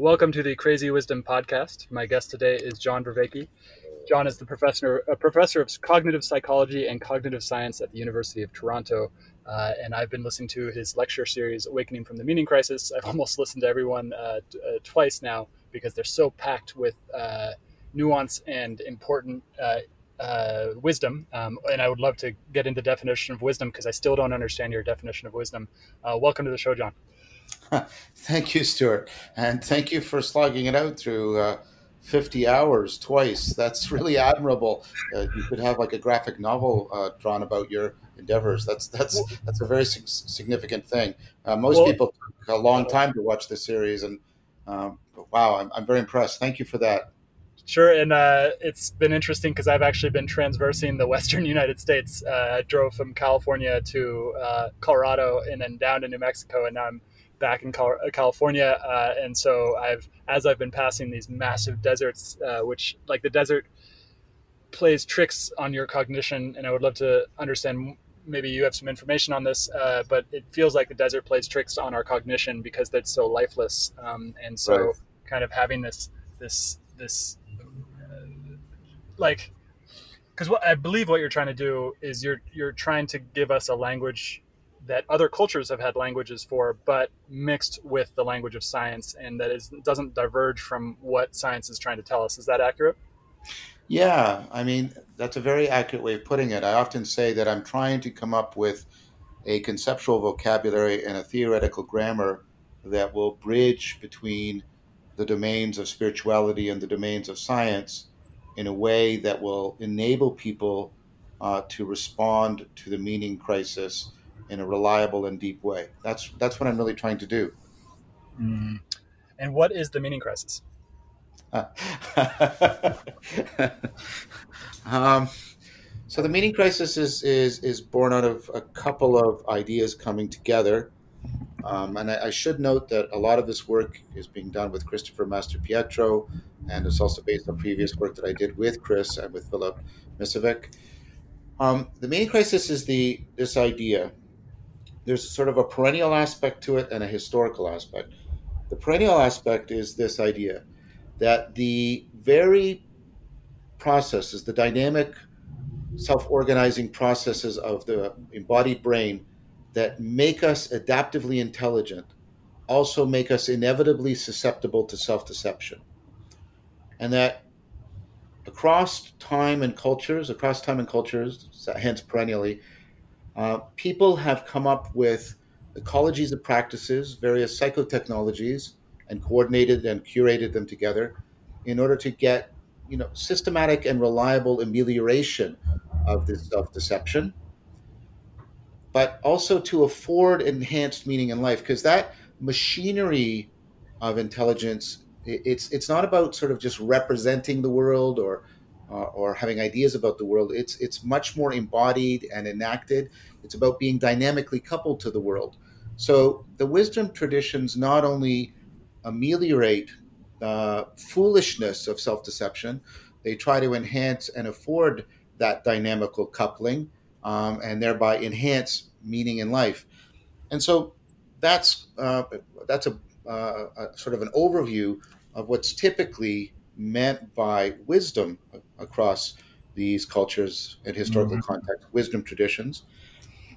Welcome to the Crazy Wisdom Podcast. My guest today is John Vervaeke. John is the professor, a professor of cognitive psychology and cognitive science at the University of Toronto. Uh, and I've been listening to his lecture series, Awakening from the Meaning Crisis. I've almost listened to everyone uh, t- uh, twice now because they're so packed with uh, nuance and important uh, uh, wisdom. Um, and I would love to get into the definition of wisdom because I still don't understand your definition of wisdom. welcome to the show, John. Thank you, Stewart, and thank you for slogging it out through uh, 50 hours twice. That's really admirable. Uh, you could have like a graphic novel uh, drawn about your endeavors. That's that's that's a very significant thing. Uh, most well, people took a long time to watch the series, and um, wow, I'm, I'm very impressed. Thank you for that. Sure, and uh, it's been interesting because I've actually been transversing the Western United States. Uh, I drove from California to uh, Colorado and then down to New Mexico, and now I'm back in California, uh, and so I've as I've been passing these massive deserts, uh, which like the desert plays tricks on your cognition, and I would love to understand. Maybe you have some information on this, uh, but it feels like the desert plays tricks on our cognition because it's so lifeless, um, and so right. kind of having this this this uh, like because what I believe what you're trying to do is you're you're trying to give us a language that other cultures have had languages for, but mixed with the language of science, and that is doesn't diverge from what science is trying to tell us. Is that accurate? Yeah, I mean that's a very accurate way of putting it. I often say that I'm trying to come up with a conceptual vocabulary and a theoretical grammar that will bridge between the domains of spirituality and the domains of science in a way that will enable people uh, to respond to the meaning crisis in a reliable and deep way. That's that's what I'm really trying to do. Mm. And what is the meaning crisis? um, so the meaning crisis is, is is born out of a couple of ideas coming together. Um, and I, I, should note that a lot of this work is being done with Christopher Mastropietro, and it's also based on previous work that I did with Chris and with Philip Miscevic. Um, the meaning crisis is the this idea. There's sort of a perennial aspect to it and a historical aspect. The perennial aspect is this idea that the very processes, the dynamic self organizing processes of the embodied brain that make us adaptively intelligent also make us inevitably susceptible to self deception. And that across time and cultures, across time and cultures, hence perennially, uh, people have come up with ecologies of practices, various psychotechnologies, and coordinated and curated them together in order to get you know systematic and reliable amelioration of this self-deception but also to afford enhanced meaning in life because that machinery of intelligence it's it's not about sort of just representing the world or uh, or having ideas about the world. It's it's much more embodied and enacted it's about being dynamically coupled to the world so the wisdom traditions not only ameliorate uh, foolishness of self deception. They try to enhance and afford that dynamical coupling um, and thereby enhance meaning in life. And so that's, uh, that's a, uh, a, sort of an overview of what's typically meant by wisdom across these cultures and historical mm-hmm. context, wisdom traditions.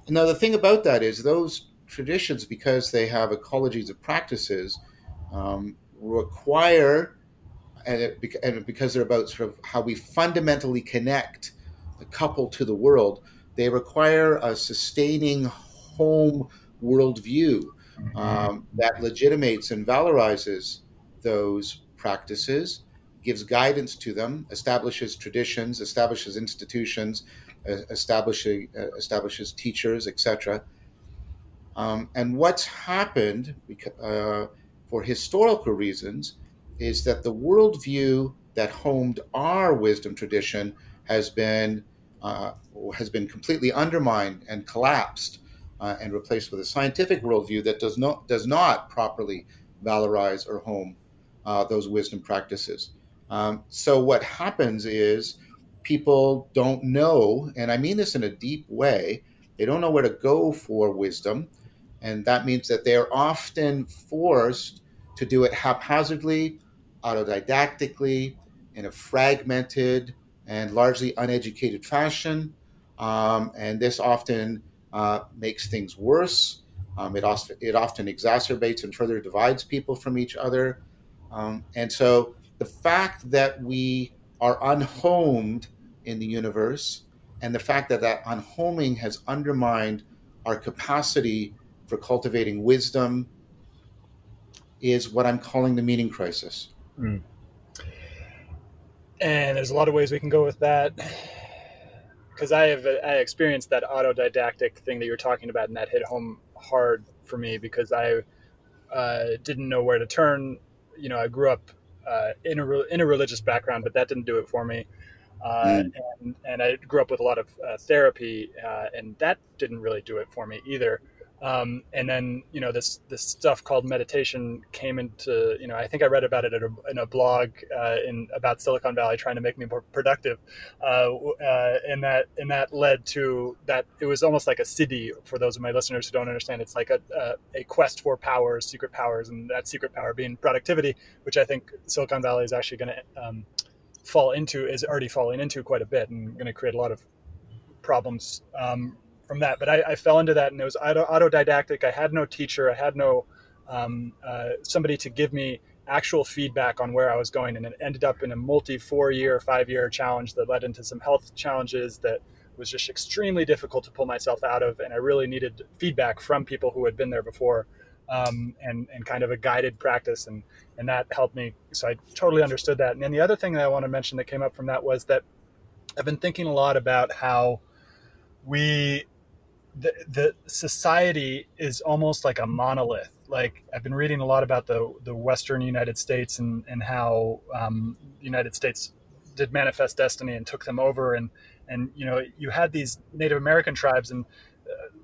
And now the thing about that is those traditions, because they have ecologies of practices, um, require, and, it, and because they're about sort of how we fundamentally connect the couple to the world, they require a sustaining home worldview mm-hmm. um, that legitimates and valorizes those practices, gives guidance to them, establishes traditions, establishes institutions, establishes, uh, establishes teachers, etc. Um, and what's happened uh, for historical reasons is that the worldview that homed our wisdom tradition has been uh, has been completely undermined and collapsed uh, and replaced with a scientific worldview that does not does not properly valorize or home uh, those wisdom practices. Um, so what happens is people don't know, and I mean this in a deep way. They don't know where to go for wisdom, and that means that they are often forced to do it haphazardly, autodidactically, in a fragmented and largely uneducated fashion. Um, and this often uh, makes things worse. Um, it, also, it often exacerbates and further divides people from each other. Um, and so the fact that we are unhomed in the universe and the fact that that unhoming has undermined our capacity for cultivating wisdom is what I'm calling the meaning crisis. Mm. And there's a lot of ways we can go with that. Because I have I experienced that autodidactic thing that you're talking about, and that hit home hard for me because I uh, didn't know where to turn. You know, I grew up uh, in a in a religious background, but that didn't do it for me. Uh, mm. and, and I grew up with a lot of uh, therapy, uh, and that didn't really do it for me either. Um, and then you know this this stuff called meditation came into you know I think I read about it in a, in a blog uh, in about Silicon Valley trying to make me more productive, uh, uh, and that and that led to that it was almost like a siddhi for those of my listeners who don't understand. It's like a a, a quest for powers, secret powers, and that secret power being productivity, which I think Silicon Valley is actually going to um, fall into is already falling into quite a bit and going to create a lot of problems um, from that. But I, I, fell into that, and it was auto, autodidactic. I had no teacher. I had no um, uh, somebody to give me actual feedback on where I was going, and it ended up in a multi four year, five year challenge that led into some health challenges that was just extremely difficult to pull myself out of, and I really needed feedback from people who had been there before, um, and and kind of a guided practice, and and that helped me. So I totally understood that. And then the other thing that I want to mention that came up from that was that I've been thinking a lot about how we the, the society is almost like a monolith. Like I've been reading a lot about the the Western United States and and how um, the United States did manifest destiny and took them over and and you know you had these Native American tribes and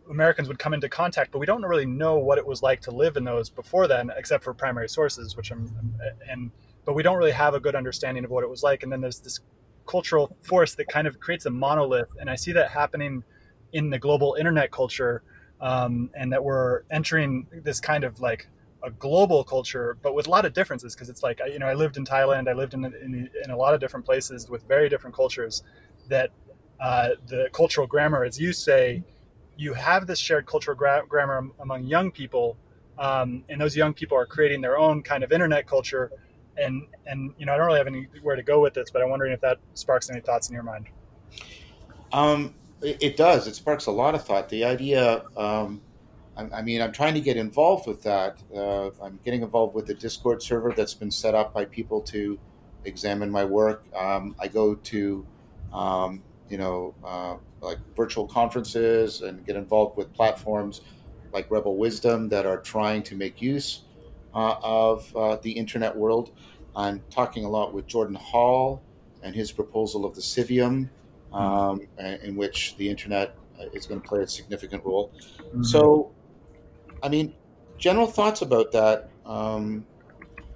Americans would come into contact, but we don't really know what it was like to live in those before then, except for primary sources, which I'm and but we don't really have a good understanding of what it was like. And then there's this cultural force that kind of creates a monolith, and I see that happening in the global internet culture, um, and that we're entering this kind of like a global culture, but with a lot of differences. Because it's like you know, I lived in Thailand, I lived in, in, in a lot of different places with very different cultures. That uh, the cultural grammar, as you say, you have this shared cultural gra- grammar among young people, um, and those young people are creating their own kind of internet culture. And and you know, I don't really have anywhere to go with this, but I'm wondering if that sparks any thoughts in your mind. Um, it, does. It sparks a lot of thought. The idea, um, I, I, mean, I'm trying to get involved with that. Uh, I'm getting involved with a Discord server that's been set up by people to examine my work. Um, I go to, um, you know, uh, like virtual conferences and get involved with platforms like Rebel Wisdom that are trying to make use uh, of uh, the internet world. I'm talking a lot with Jordan Hall and his proposal of the Civium um, in which the internet uh, is going to play a significant role. Mm-hmm. So, I mean, general thoughts about that um,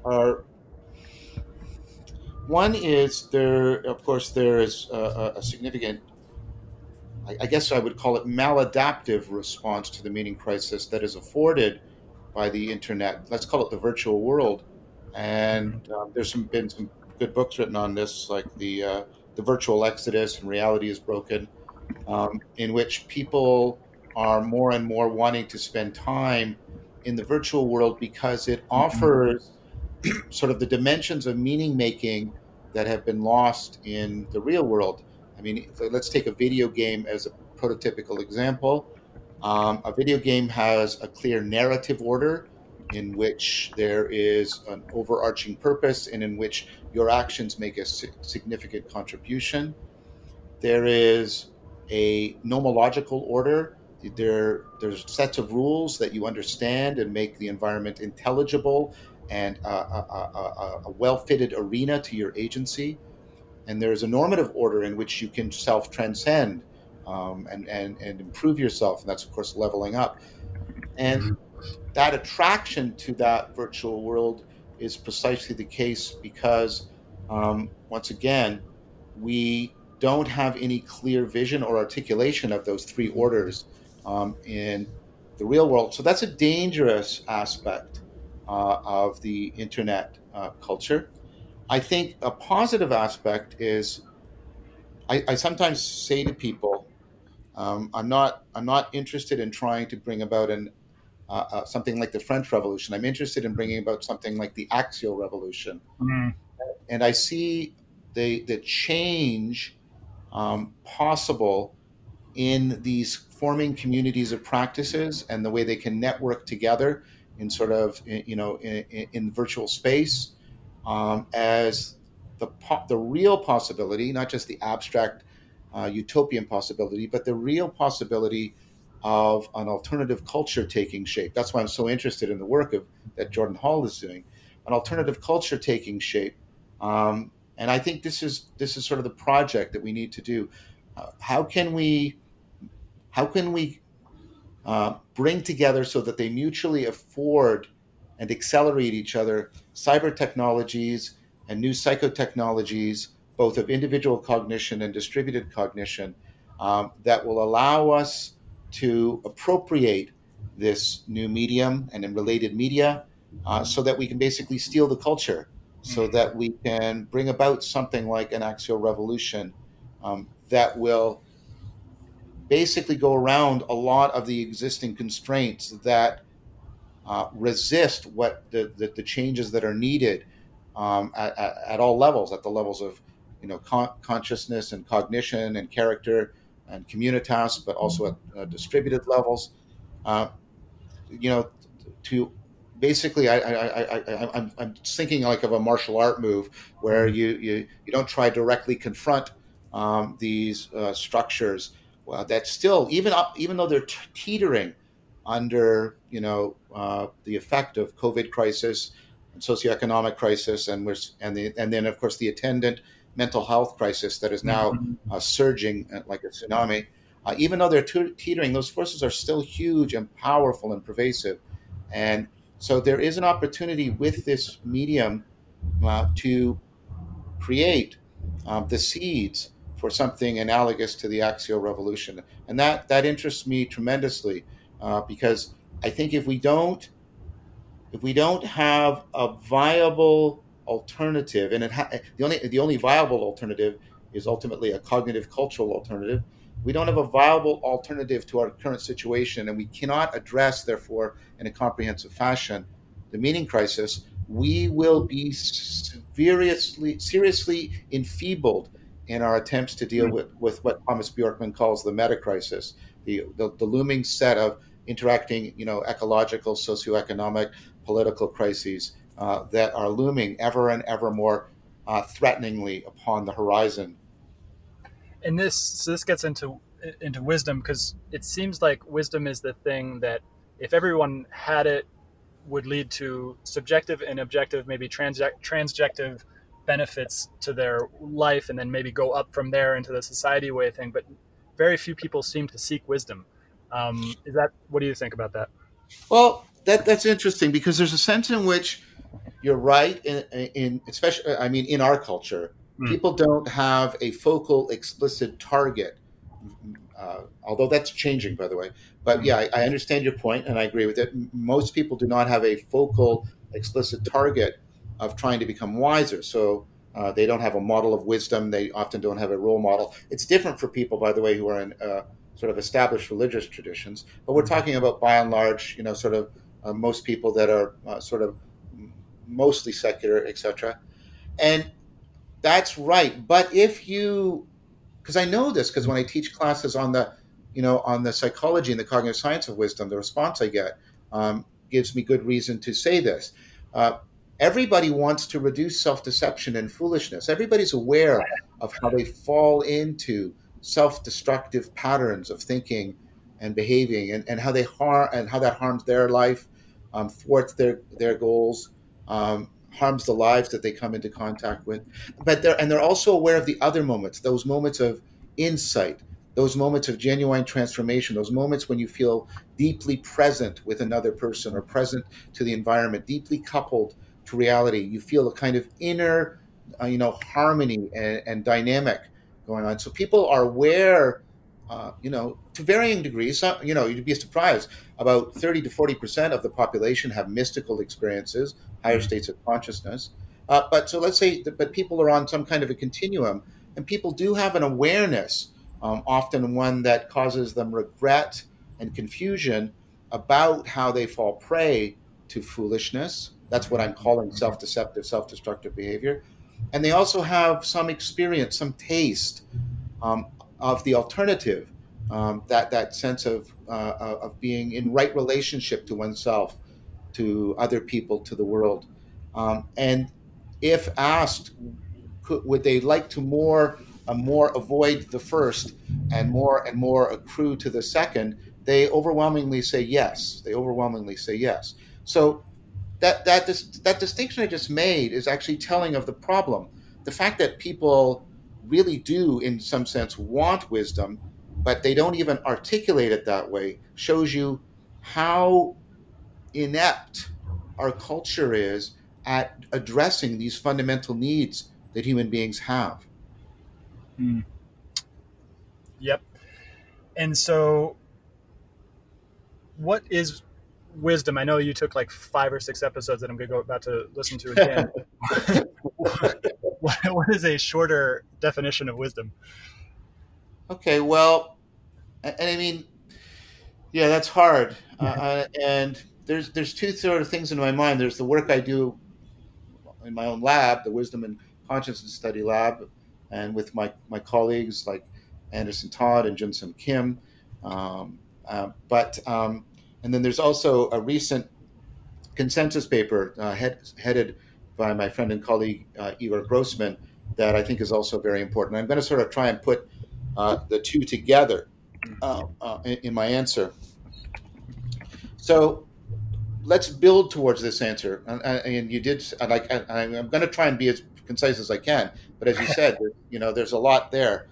are one is there, of course, there is a, a significant, I, I, guess I would call it maladaptive response to the meaning crisis that is afforded by the internet. Let's call it the virtual world. And um, there's some, been some good books written on this, like the uh, the virtual exodus and reality is broken, um, in which people are more and more wanting to spend time in the virtual world because it mm-hmm. offers sort of the dimensions of meaning making that have been lost in the real world. I mean, let's take a video game as a prototypical example. Um, a video game has a clear narrative order in which there is an overarching purpose and in which your actions make a significant contribution. There is a nomological order. There, there's sets of rules that you understand and make the environment intelligible and a, a, a, a well-fitted arena to your agency. And there's a normative order in which you can self-transcend um, and, and, and improve yourself. And that's, of course, leveling up. And mm-hmm that attraction to that virtual world is precisely the case because, um, once again, we don't have any clear vision or articulation of those three orders um, in the real world. So that's a dangerous aspect uh, of the internet uh, culture. I think a positive aspect is I, I sometimes say to people, um, I'm not I'm not interested in trying to bring about an uh, uh, something like the French Revolution. I'm interested in bringing about something like the Axial Revolution, mm. and I see the the change um, possible in these forming communities of practices and the way they can network together in sort of you know in, in virtual space um, as the po- the real possibility, not just the abstract uh, utopian possibility, but the real possibility of an alternative culture taking shape. That's why I'm so interested in the work of that Jordan Hall is doing, an alternative culture taking shape. Um, and I think this is this is sort of the project that we need to do. Uh, how can we how can we uh, bring together so that they mutually afford and accelerate each other cyber technologies and new psychotechnologies, both of individual cognition and distributed cognition, um, that will allow us to appropriate this new medium and in related media uh, so that we can basically steal the culture, so mm-hmm. that we can bring about something like an axial revolution um, that will basically go around a lot of the existing constraints that uh, resist what the, the, the, changes that are needed um, at, at, at, all levels, at the levels of you know con- consciousness and cognition and character and communitas, but also at uh, distributed levels. Uh, you know, to basically, I, I, I, I, am thinking like of a martial art move where you, you, you don't try directly confront um, these uh, structures well, that still, even up, even though they're teetering under, you know, uh, the effect of COVID crisis and socioeconomic crisis, and we're, and the, and then of course the attendant mental health crisis that is now mm-hmm. uh, surging uh, like a tsunami. Uh, even though they're teetering, those forces are still huge and powerful and pervasive. And so there is an opportunity with this medium uh, to create um, the seeds for something analogous to the axial revolution. And that, that interests me tremendously uh, because I think if we don't if we don't have a viable alternative, and ha- the only the only viable alternative is ultimately a cognitive cultural alternative. We don't have a viable alternative to our current situation, and we cannot address, therefore, in a comprehensive fashion, the meaning crisis. We will be seriously seriously enfeebled in our attempts to deal hmm. with, with what Thomas Bjorkman calls the meta crisis, the, the, the looming set of interacting, you know, ecological, socioeconomic, political crises uh, that are looming ever and ever more uh, threateningly upon the horizon. And this, so this gets into into wisdom because it seems like wisdom is the thing that if everyone had it would lead to subjective and objective maybe trans- transjective benefits to their life and then maybe go up from there into the society way thing but very few people seem to seek wisdom. Um, is that what do you think about that? Well that that's interesting because there's a sense in which you're right in, in especially i mean in our culture mm. people don't have a focal explicit target. Uh, although that's changing by the way. But mm. yeah I, I, understand your point and i agree with it. Most people do not have a focal explicit target of trying to become wiser so uh, they don't have a model of wisdom they often don't have a role model it's different for people by the way who are in uh, sort of established religious traditions but we're talking about by and large you know sort of uh, most people that are uh, sort of mostly secular, etc. And that's right. But if you, because I know this, because when I teach classes on the, you know, on the psychology and the cognitive science of wisdom, the response I get um, gives me good reason to say this. Everybody wants to reduce self-deception and foolishness. Everybody's aware of how they fall into self-destructive patterns of thinking and behaving, and, and how they harm and how that harms their life, um, thwarts their their goals, um, harms the lives that they come into contact with. But they're and they're also aware of the other moments, those moments of insight, those moments of genuine transformation, those moments when you feel deeply present with another person or present to the environment, deeply coupled to reality. You feel a kind of inner, uh, you know, harmony and, and, dynamic going on. So people are aware, uh, you know, to varying degrees. you know, you'd be surprised. About 30 to 40 percent of the population have mystical experiences, higher mm-hmm. states of consciousness. Uh, but so let's say, that, but people are on some kind of a continuum, and people do have an awareness, um, often one that causes them regret and confusion about how they fall prey to foolishness. That's what I'm calling mm-hmm. self-deceptive, self-destructive behavior. And they also have some experience, some taste um, of the alternative, um, that that sense of uh, of being in right relationship to oneself, to other people, to the world. Um, and if asked, could, would they like to more uh, more avoid the first and more and more accrue to the second? They overwhelmingly say yes. They overwhelmingly say yes. So that that dis- that distinction I just made is actually telling of the problem. The fact that people really do, in some sense, want wisdom, but they don't even articulate it that way, shows you how inept our culture is at addressing these fundamental needs that human beings have. Mm. Yep. And so, what is wisdom? I know you took like five or six episodes that I'm going to go about to listen to again. what, what is a shorter definition of wisdom? Okay, well, and I mean, yeah, that's hard. Uh, uh, and there's there's two sort of things in my mind. There's the work I do in my own lab, the Wisdom and Consciousness Study Lab, and with my my colleagues like Anderson Todd and Jun Kim. Um, uh, but um, and then there's also a recent consensus paper uh, head, headed by my friend and colleague uh, Igor Grossmann that I think is also very important. I'm going to sort of try and put uh, the two together uh, uh, in, in, my answer. So let's build towards this answer. And, and you did like I, am going to try and be as concise as I can, but as you said, you know, there's a lot there.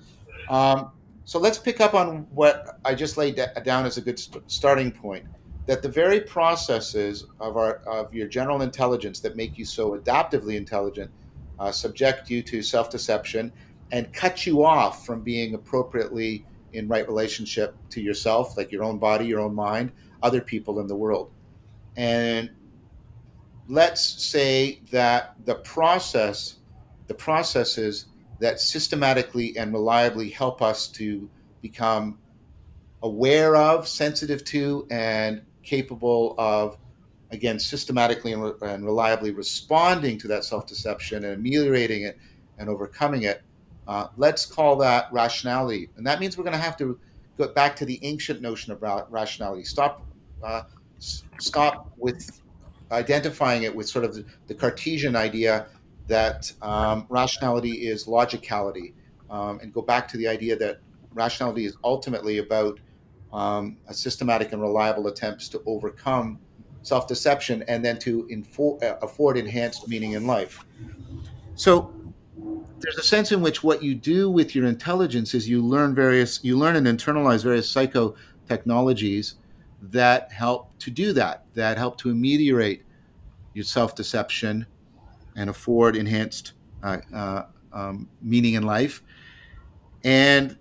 Um, so let's pick up on what I just laid down as a good st- starting point that the very processes of our of your general intelligence that make you so adaptively intelligent uh, subject you to self-deception and cut you off from being appropriately in right relationship to yourself like your own body your own mind other people in the world. And let's say that the process the processes that systematically and reliably help us to become aware of sensitive to and capable of, again, systematically and, re- and reliably responding to that self deception and ameliorating it and overcoming it, uh, let's call that rationality. And that means we're going to have to go back to the ancient notion of ra- rationality. Stop, uh, s- stop with identifying it with sort of the, the Cartesian idea that um, rationality is logicality, um, and go back to the idea that rationality is ultimately about um, a systematic and reliable attempts to overcome self deception and then to infor- uh, afford enhanced meaning in life. So there's a sense in which what you do with your intelligence is you learn various, you learn and internalize various psycho technologies that help to do that, that help to ameliorate your self deception and afford enhanced uh, uh, um, meaning in life. And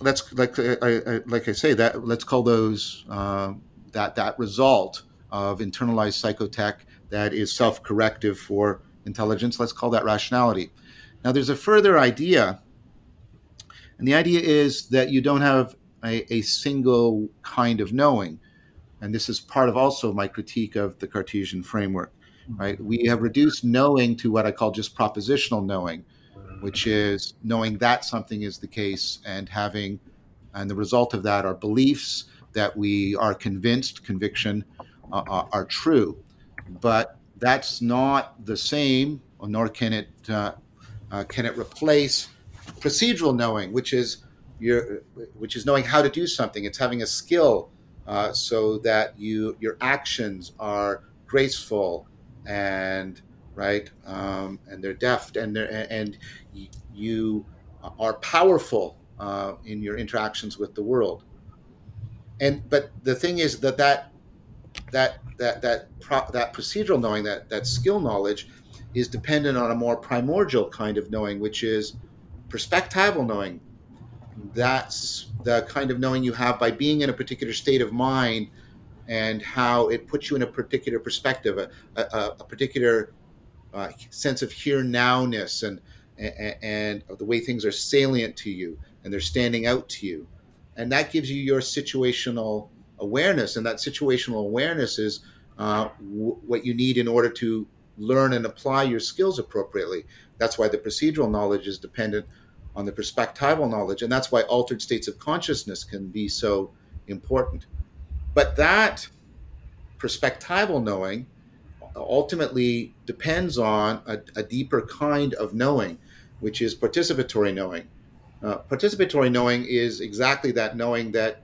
let's like I, I, like I say that let's call those uh, that that result of internalized psychotech that is self-corrective for intelligence. Let's call that rationality. Now, there's a further idea, and the idea is that you don't have a, a single kind of knowing, and this is part of also my critique of the Cartesian framework. Right? We have reduced knowing to what I call just propositional knowing which is knowing that something is the case and having, and the result of that are beliefs that we are convinced, conviction, uh, are, are, true. But that's not the same, nor can it uh, uh, can it replace procedural knowing, which is your, which is knowing how to do something. It's having a skill uh, so that you your actions are graceful and right? Um, and they're deft, and they're and you are powerful uh, in your interactions with the world. And but the thing is that that that that that pro- that procedural knowing, that that skill knowledge, is dependent on a more primordial kind of knowing, which is perspectival knowing. That's the kind of knowing you have by being in a particular state of mind and how it puts you in a particular perspective, a, a, a particular uh, sense of here nowness and, and, and the way things are salient to you and they're standing out to you. And that gives you your situational awareness. And that situational awareness is uh, w- what you need in order to learn and apply your skills appropriately. That's why the procedural knowledge is dependent on the perspectival knowledge. And that's why altered states of consciousness can be so important. But that perspectival knowing ultimately depends on a, a, deeper kind of knowing, which is participatory knowing. Uh, participatory knowing is exactly that knowing that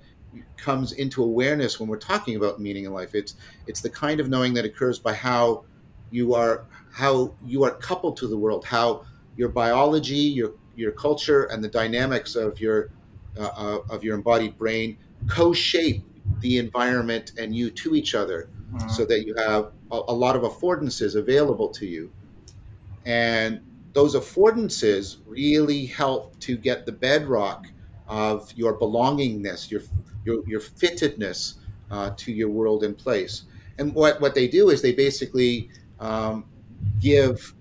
comes into awareness when we're talking about meaning in life. It's it's the kind of knowing that occurs by how you are how you are coupled to the world, how your biology, your your culture, and the dynamics of your uh, uh of your embodied brain co-shape the environment and you to each other mm-hmm. so that you have a, a lot of affordances available to you. And those affordances really help to get the bedrock of your belongingness, your your, your fittedness uh, to your world in place. And what, what they do is they basically um, give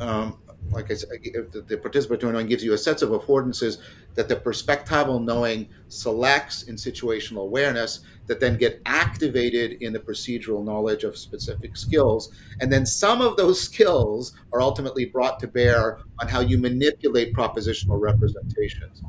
um, like I said, the, the participatory knowing gives you a set of affordances that the perspectival knowing selects in situational awareness that then get activated in the procedural knowledge of specific skills. And then some of those skills are ultimately brought to bear on how you manipulate propositional representations.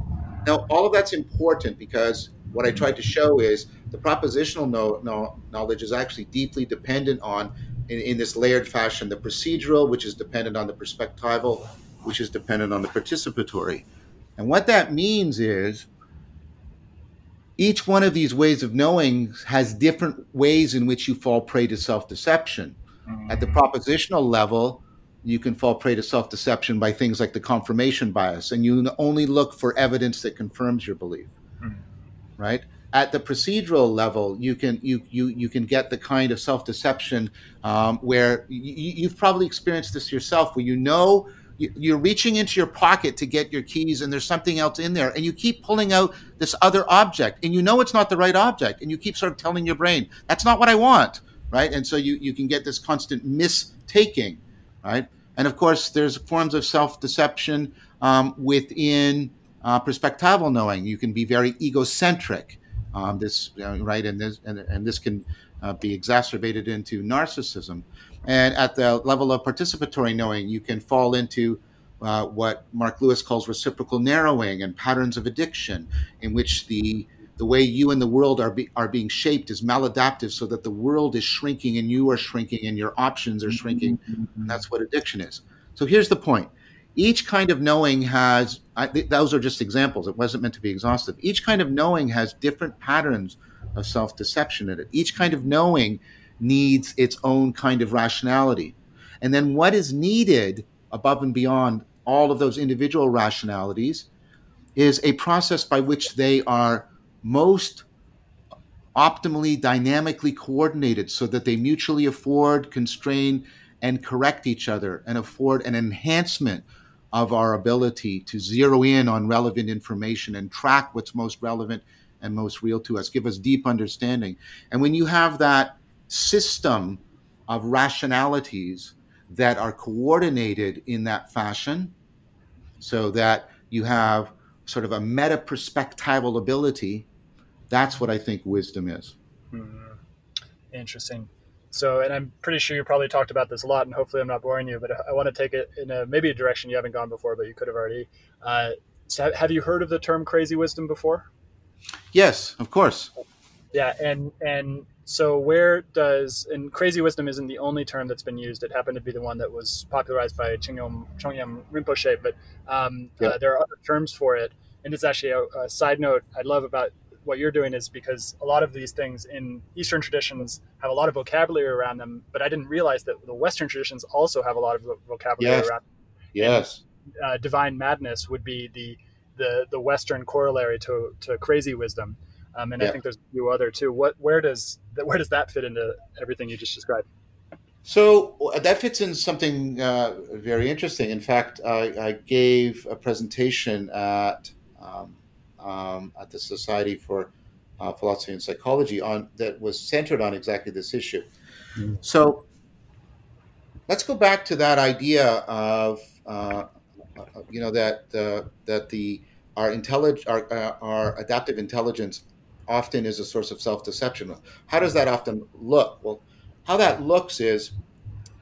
Now, all of that's important because what I tried to show is the propositional know, know, knowledge is actually deeply dependent on in, in this layered fashion the procedural, which is dependent on the perspectival, which is dependent on the participatory. And what that means is each one of these ways of knowing has different ways in which you fall prey to self deception. Mm-hmm. At the propositional level, you can fall prey to self deception by things like the confirmation bias, and you only look for evidence that confirms your belief, mm-hmm. right? At the procedural level, you can you you you can get the kind of self deception um, where you, have probably experienced this yourself, where you know you're reaching into your pocket to get your keys, and there's something else in there, and you keep pulling out this other object, and you know it's not the right object, and you keep sort of telling your brain that's not what I want, right? And so you you can get this constant mistaking, right? And of course, there's forms of self deception um, within uh, perspectival knowing. You can be very egocentric um, this right, and this and, and this can uh, be exacerbated into narcissism. And at the level of participatory knowing, you can fall into uh, what Marc Lewis calls reciprocal narrowing and patterns of addiction, in which the the way you and the world are be, are being shaped is maladaptive, so that the world is shrinking and you are shrinking and your options are shrinking. Mm-hmm. And that's what addiction is. So here's the point: each kind of knowing has I, those are just examples. It wasn't meant to be exhaustive. Each kind of knowing has different patterns of self-deception in it. Each kind of knowing needs its own kind of rationality. And then what is needed above and beyond all of those individual rationalities is a process by which they are most optimally dynamically coordinated so that they mutually afford constrain and correct each other and afford an enhancement of our ability to zero in on relevant information and track what's most relevant and most real to us, give us deep understanding. And when you have that system of rationalities that are coordinated in that fashion, so that you have sort of a meta perspectival ability, that's what I think wisdom is. Mm-hmm. Interesting. So, and I'm pretty sure you probably talked about this a lot, and hopefully I'm not boring you, but I want to take it in a maybe a direction you haven't gone before, but you could have already. Uh, so have you heard of the term crazy wisdom before? Yes, of course. Yeah, and and so where does and crazy wisdom isn't the only term that's been used. It happened to be the one that was popularized by Chögyam, Chögyam Rinpoche, but um, yeah. uh, there are other terms for it. And it's actually a, a side note I love about what you're doing is because a lot of these things in Eastern traditions have a lot of vocabulary around them, but I didn't realize that the Western traditions also have a lot of vocabulary yes. around. Them. Yes. And, uh, divine madness would be the the the Western corollary to to crazy wisdom, um, and yeah. I think there's a few other too. What where does where does that fit into everything you just described? So that fits in something uh, very interesting. In fact, I, I, gave a presentation at um, um, at the Society for uh, Philosophy and Psychology on that was centered on exactly this issue. Mm. So let's go back to that idea of uh, you know that uh, that the our intellig- our, uh, our adaptive intelligence often is a source of self deception. How does that often look? Well, how that looks is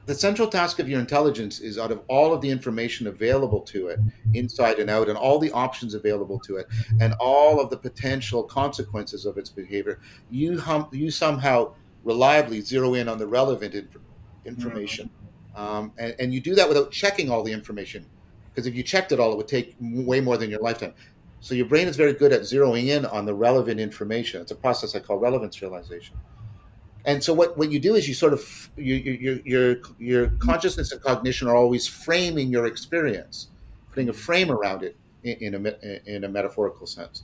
the central task of your intelligence is out of all of the information available to it inside and out and all the options available to it and all of the potential consequences of its behavior you hum, you somehow reliably zero in on the relevant inf- information. Um, and, and you do that without checking all the information because if you checked it all it would take way more than your lifetime. So your brain is very good at zeroing in on the relevant information. It's a process i call relevance realization and so what, what you do is you sort of you, you, your your consciousness and cognition are always framing your experience, putting a frame around it in, in a in a metaphorical sense.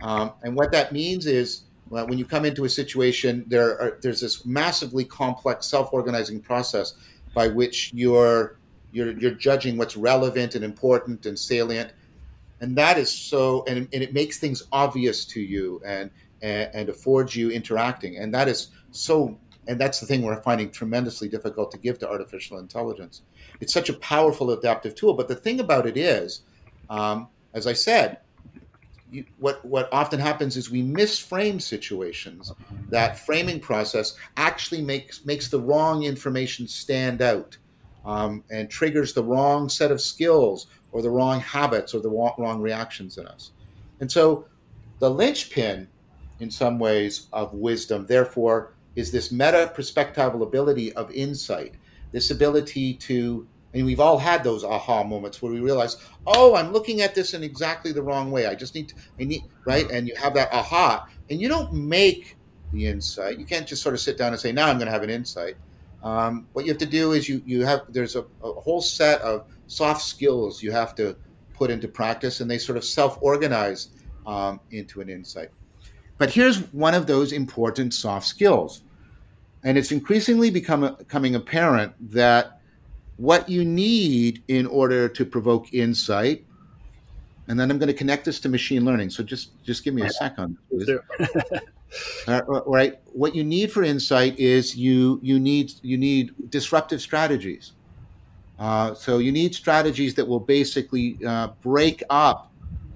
Um, and what that means is well, when you come into a situation, there are, there's this massively complex self-organizing process by which you're you're you're judging what's relevant and important and salient, and that is so and, and it makes things obvious to you and and, and affords you interacting, and that is so and that's the thing we're finding tremendously difficult to give to artificial intelligence. It's such a powerful adaptive tool, but the thing about it is, um, as I said, you, what what often happens is we misframe situations. That framing process actually makes makes the wrong information stand out, um, and triggers the wrong set of skills or the wrong habits or the wrong reactions in us. And so, the linchpin, in some ways, of wisdom, therefore, is this meta perspectival ability of insight, this ability to and we've all had those aha moments where we realize, oh, I'm looking at this in exactly the wrong way. I just need to, I need, right? And you have that aha, and you don't make the insight. You can't just sort of sit down and say, now I'm going to have an insight. Um, what you have to do is you, you have, there's a, a whole set of soft skills you have to put into practice, and they sort of self organize um, into an insight. But here's one of those important soft skills. And it's increasingly become, becoming apparent that what you need in order to provoke insight and then i'm going to connect this to machine learning. So just just give me a second uh, right. What you need for insight is you you need you need disruptive strategies. Uh, so you need strategies that will basically uh, break up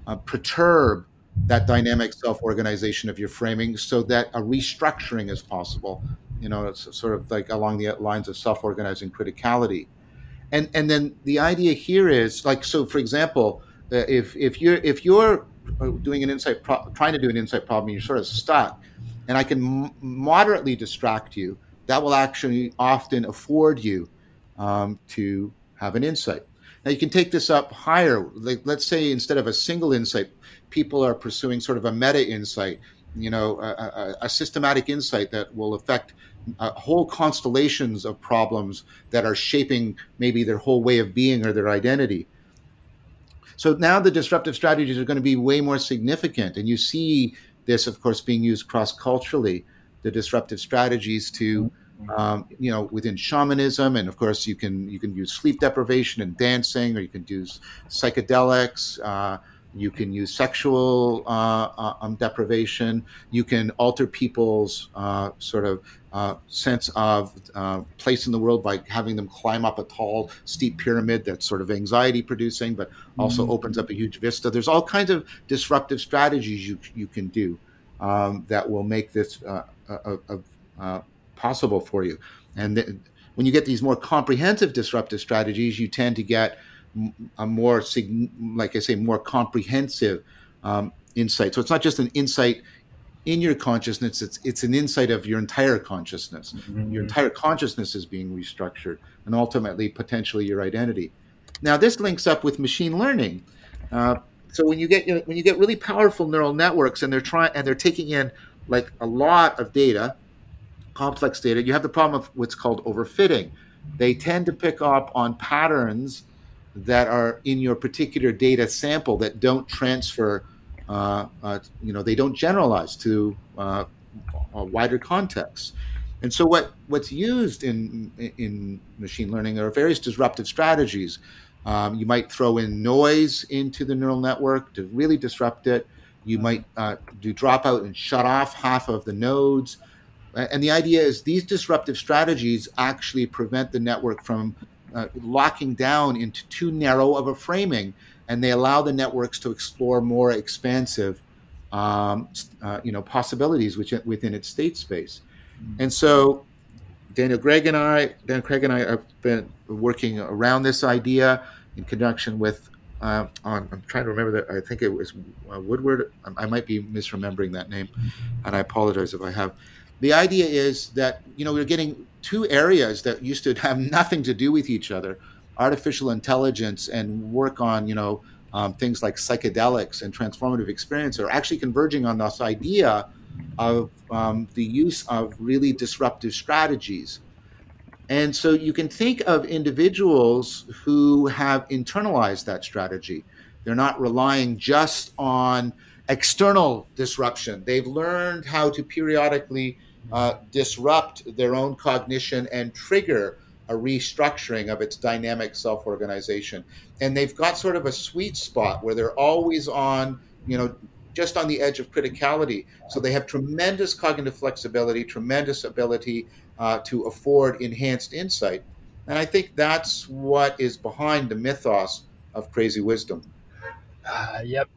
uh, perturb that dynamic self-organization of your framing so that a restructuring is possible you know it's sort of like along the lines of self-organizing criticality. And and then the idea here is like so for example uh, if if you're if you're uh, doing an insight pro- trying to do an insight problem you're sort of stuck and i can m- moderately distract you that will actually often afford you um, to have an insight. Now you can take this up higher like let's say instead of a single insight people are pursuing sort of a meta insight you know a, a, a systematic insight that will affect uh, whole constellations of problems that are shaping maybe their whole way of being or their identity. So now the disruptive strategies are going to be way more significant. And you see this, of course, being used cross culturally, the disruptive strategies to. Um, you know, within shamanism, and of course, you can you can use sleep deprivation and dancing, or you can use psychedelics. Uh, you can use sexual uh, uh, um, deprivation. You can alter people's uh, sort of uh, sense of uh, place in the world by having them climb up a tall, steep pyramid that's sort of anxiety producing, but also mm-hmm. opens up a huge vista. There's all kinds of disruptive strategies you, you can do um, that will make this uh, possible for you. And th- when you get these more comprehensive disruptive strategies, you tend to get a more, like I say, more comprehensive um, insight. So it's not just an insight in your consciousness it's it's an insight of your entire consciousness mm-hmm. your entire consciousness is being restructured and ultimately potentially your identity now this links up with machine learning uh, so when you get you know, when you get really powerful neural networks and they're trying and they're taking in like a lot of data complex data you have the problem of what's called overfitting they tend to pick up on patterns that are in your particular data sample that don't transfer uh, uh, you know, they don't generalize to uh, wider contexts. And so, what, what's used in, in machine learning are various disruptive strategies. Um, you might throw in noise into the neural network to really disrupt it. You might uh, do dropout and shut off half of the nodes. And the idea is these disruptive strategies actually prevent the network from uh, locking down into too narrow of a framing and they allow the networks to explore more expansive, um, uh, you know, possibilities within, within its state space. And so, Daniel Gregg and I, Dan Craig and I have been working around this idea in conjunction with. Uh, on, I'm trying to remember that. I think it was uh, Woodward. I, I might be misremembering that name, and I apologize if I have. The idea is that you know we're getting two areas that used to have nothing to do with each other artificial intelligence and work on you know um, things like psychedelics and transformative experience are actually converging on this idea of um, the use of really disruptive strategies. And so you can think of individuals who have internalized that strategy. They're not relying just on external disruption. They've learned how to periodically uh, disrupt their own cognition and trigger a restructuring of its dynamic self organization. And they've got sort of a sweet spot where they're always on, you know, just on the edge of criticality. So they have tremendous cognitive flexibility, tremendous ability uh, to afford enhanced insight. And I think that's what is behind the mythos of crazy wisdom. Uh, yep.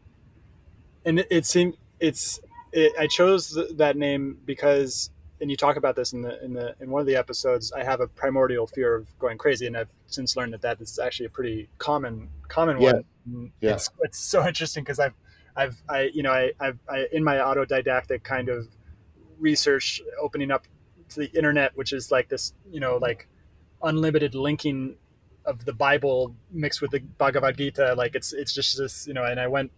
And it, it seemed it's it, I chose th- that name because, and you talk about this in the in the in one of the episodes. I have a primordial fear of going crazy, and I've since learned that that is actually a pretty common common Yeah. one. Yeah. It's it's so interesting because I've I've I you know I I've I, in my autodidactic kind of research opening up to the internet, which is like this you know like unlimited linking of the Bible mixed with the Bhagavad Gita. Like it's it's just this, you know, and I went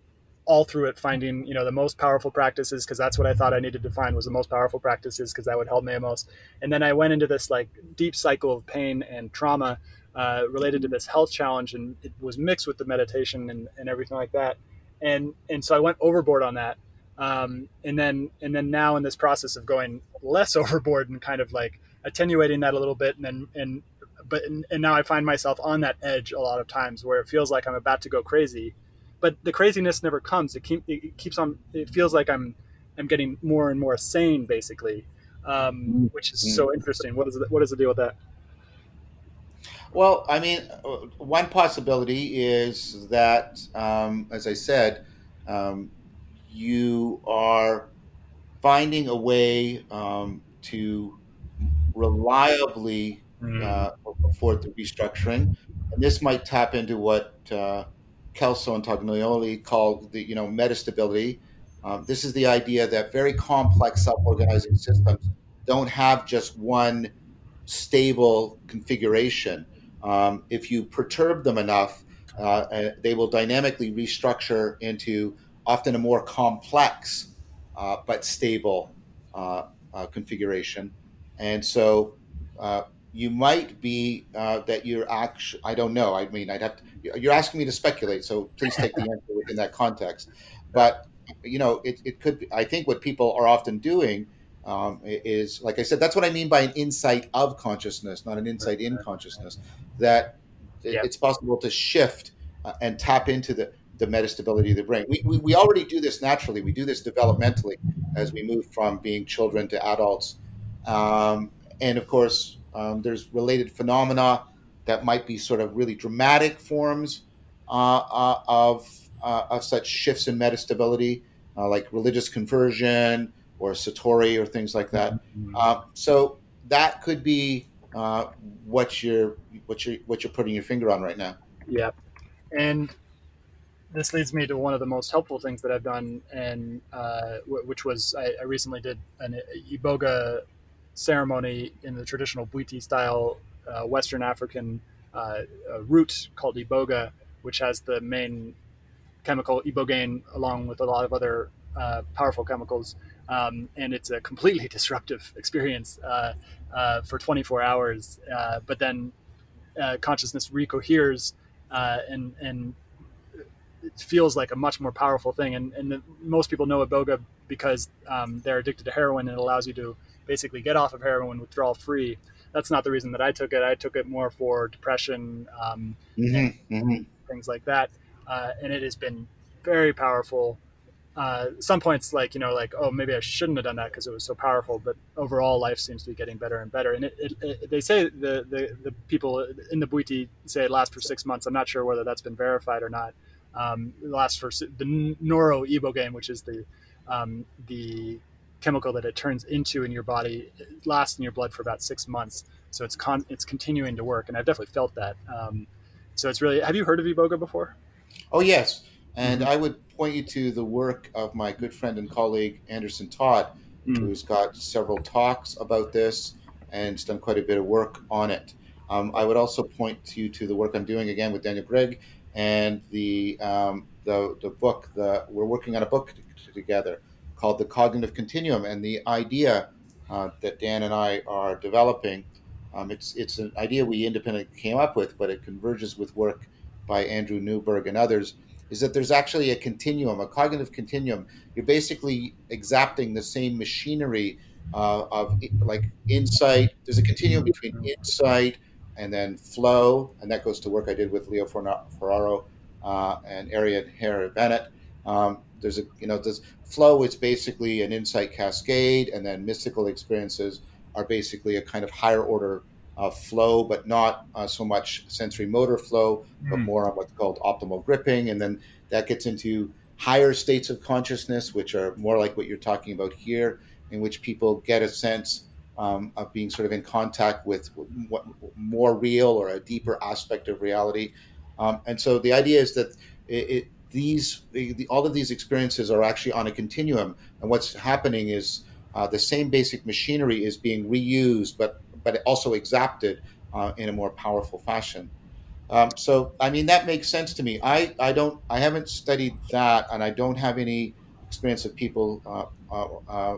all through it finding, you know, the most powerful practices because that's what I thought I needed to find was the most powerful practices because that would help me the most. And then I went into this like deep cycle of pain and trauma uh, related to this health challenge, and it was mixed with the meditation and, and everything like that. And and so I went overboard on that. Um, and then and then now in this process of going less overboard and kind of like attenuating that a little bit and then and but and, and now I find myself on that edge a lot of times where it feels like I'm about to go crazy, but the craziness never comes. It, keep, it keeps on. It feels like I'm I'm getting more and more sane, basically, um, which is so interesting. What is the, what is the deal with that? Well, I mean, uh, one possibility is that, um, as I said, um, you are finding a way um, to reliably uh, afford the restructuring, and this might tap into what uh, Kelso and Tognoli called the, you know, metastability. Um, this is the idea that very complex self-organizing systems don't have just one stable configuration. Um, if you perturb them enough, uh, uh, they will dynamically restructure into often a more complex uh, but stable uh, uh, configuration. And so uh, you might be uh, that you're actually, I don't know. I mean, I'd have to, you're asking me to speculate, so please take the answer within that context. But, you know, it, it could be, I think what people are often doing um, is, like I said, that's what I mean by an insight of consciousness, not an insight in consciousness. That Yeah. it's possible to shift uh, and tap into the, the metastability of the brain. We, we, we already do this naturally. We do this developmentally as we move from being children to adults. Um, and of course, um, there's related phenomena that might be sort of really dramatic forms uh, uh, of, uh, of such shifts in metastability, uh, like religious conversion or satori or things like that. Uh, so that could be uh, what you're what you're what you're putting your finger on right now. Yeah, and this leads me to one of the most helpful things that I've done, and uh, w- which was I, I recently did an iboga ceremony in the traditional Bwiti style uh, Western African uh, uh, root called iboga, which has the main chemical ibogaine along with a lot of other uh, powerful chemicals, um, and it's a completely disruptive experience uh, for 24 hours. But then consciousness recoheres and and it feels like a much more powerful thing. And, and the, most people know Iboga because um, they're addicted to heroin and it allows you to basically get off of heroin withdrawal free. That's not the reason that I took it. I took it more for depression, um, Mm-hmm. Mm-hmm. things like that, uh, and it has been very powerful. Uh, some points like you know like oh maybe I shouldn't have done that because it was so powerful, but overall life seems to be getting better and better. And it, it, it, they say the, the the people in the Bwiti say it lasts for six months. I'm not sure whether that's been verified or not. Um, it lasts for the noribogaine which is the um, the chemical that it turns into in your body, lasts in your blood for about six months. So it's con- it's continuing to work, and I've definitely felt that. Um, so it's really. Have you heard of iboga before? Oh yes, and Mhm. I would point you to the work of my good friend and colleague Anderson Todd, who's got several talks about this and done quite a bit of work on it. Um, I would also point you to the work I'm doing again with Daniel Gregg and the um, the the book. The we're working on a book t- together called The Cognitive Continuum, and the idea uh, that Dan and I are developing. Um, it's it's an idea we independently came up with, but it converges with work by Andrew Newberg and others. Is that there's actually a continuum, a cognitive continuum. You're basically exapting the same machinery uh, of like insight. There's a continuum between insight and then flow, and that goes to work I did with Leo Ferraro uh, and Arianne Herrera-Bennett. Um, there's a you know this flow is basically an insight cascade, and then mystical experiences are basically a kind of higher order uh, flow, but not uh, so much sensory motor flow, mm. but more on what's called optimal gripping, and then that gets into higher states of consciousness, which are more like what you're talking about here, in which people get a sense um, of being sort of in contact with what more real or a deeper aspect of reality. Um, and so the idea is that it, it, these the, all of these experiences are actually on a continuum, and what's happening is uh, the same basic machinery is being reused, but but also exapted uh, in a more powerful fashion. Um, so I mean that makes sense to me. I, I don't I haven't studied that, and I don't have any experience of people. Uh, uh, uh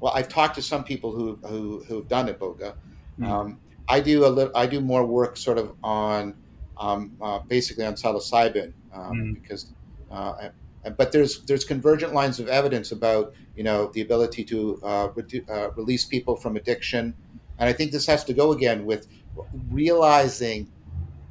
well, I've talked to some people who who who've done iboga. Mm. Um, I do a little. I do more work sort of on um, uh, basically on psilocybin um, mm. because. Uh, but there's there's convergent lines of evidence about you know the ability to uh, uh, release people from addiction, and I think this has to go again with realizing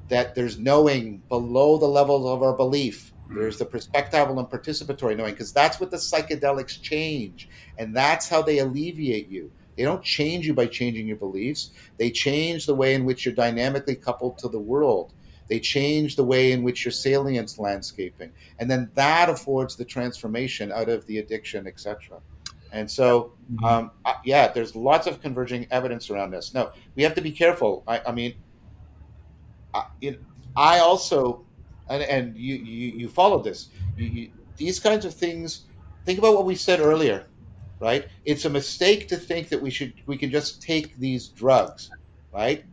that there's knowing below the levels of our belief there's the perspectival and participatory knowing, because that's what the psychedelics change. And that's how they alleviate you. They don't change you by changing your beliefs, they change the way in which you're dynamically coupled to the world. They change the way in which your salience landscaping. And then that affords the transformation out of the addiction, etc. And so, mm-hmm. um, yeah, there's lots of converging evidence around this. No, we have to be careful. I, I mean, I, it, I also and, and you, you, you followed this. You, you, these kinds of things. Think about what we said earlier, right? It's a mistake to think that we should we can just take these drugs, right?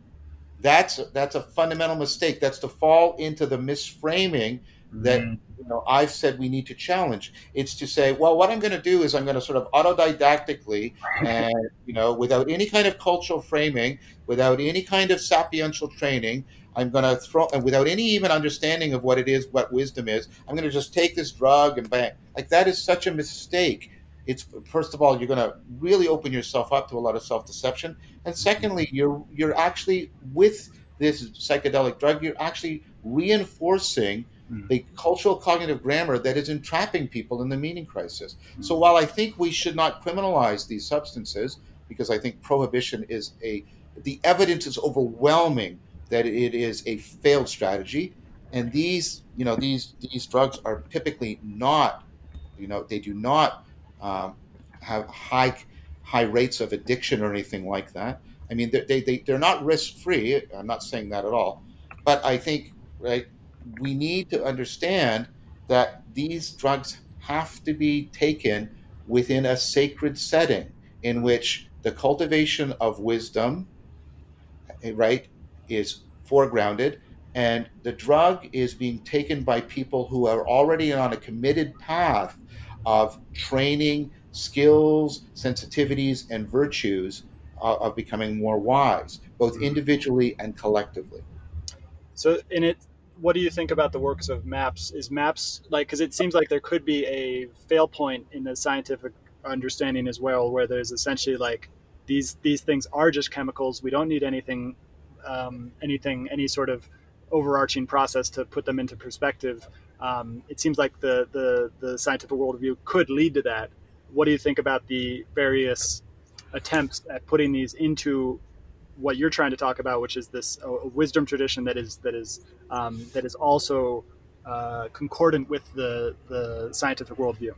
That's that's a fundamental mistake. That's to fall into the misframing that mm-hmm. you know I've said we need to challenge. It's to say, well, what I'm going to do is I'm going to sort of autodidactically and you know without any kind of cultural framing, without any kind of sapiential training, I'm going to throw, and without any even understanding of what it is, what wisdom is, I'm going to just take this drug and bang. Like that is such a mistake. It's first of all, you're going to really open yourself up to a lot of self-deception, and secondly, you're you're actually with this psychedelic drug, you're actually reinforcing hmm. the cultural cognitive grammar that is entrapping people in the meaning crisis. Hmm. So while I think we should not criminalize these substances, because I think prohibition is a the evidence is overwhelming that it is a failed strategy, and these you know these these drugs are typically not you know they do not um, have high high rates of addiction or anything like that. I mean they, they, they're not risk free. I'm not saying that at all, but I think right we need to understand that these drugs have to be taken within a sacred setting in which the cultivation of wisdom right is foregrounded, and the drug is being taken by people who are already on a committed path of training skills, sensitivities, and virtues uh, of becoming more wise, both mm-hmm. individually and collectively. So, in it, what do you think about the works of MAPS? Is MAPS like because it seems like there could be a fail point in the scientific understanding as well, where there's essentially like these these things are just chemicals. We don't need anything um, anything, any sort of overarching process to put them into perspective. Um, it seems like the, the, the scientific worldview could lead to that. What do you think about the various attempts at putting these into what you're trying to talk about, which is this a, wisdom tradition that is that is um, that is also uh, concordant with the the scientific worldview?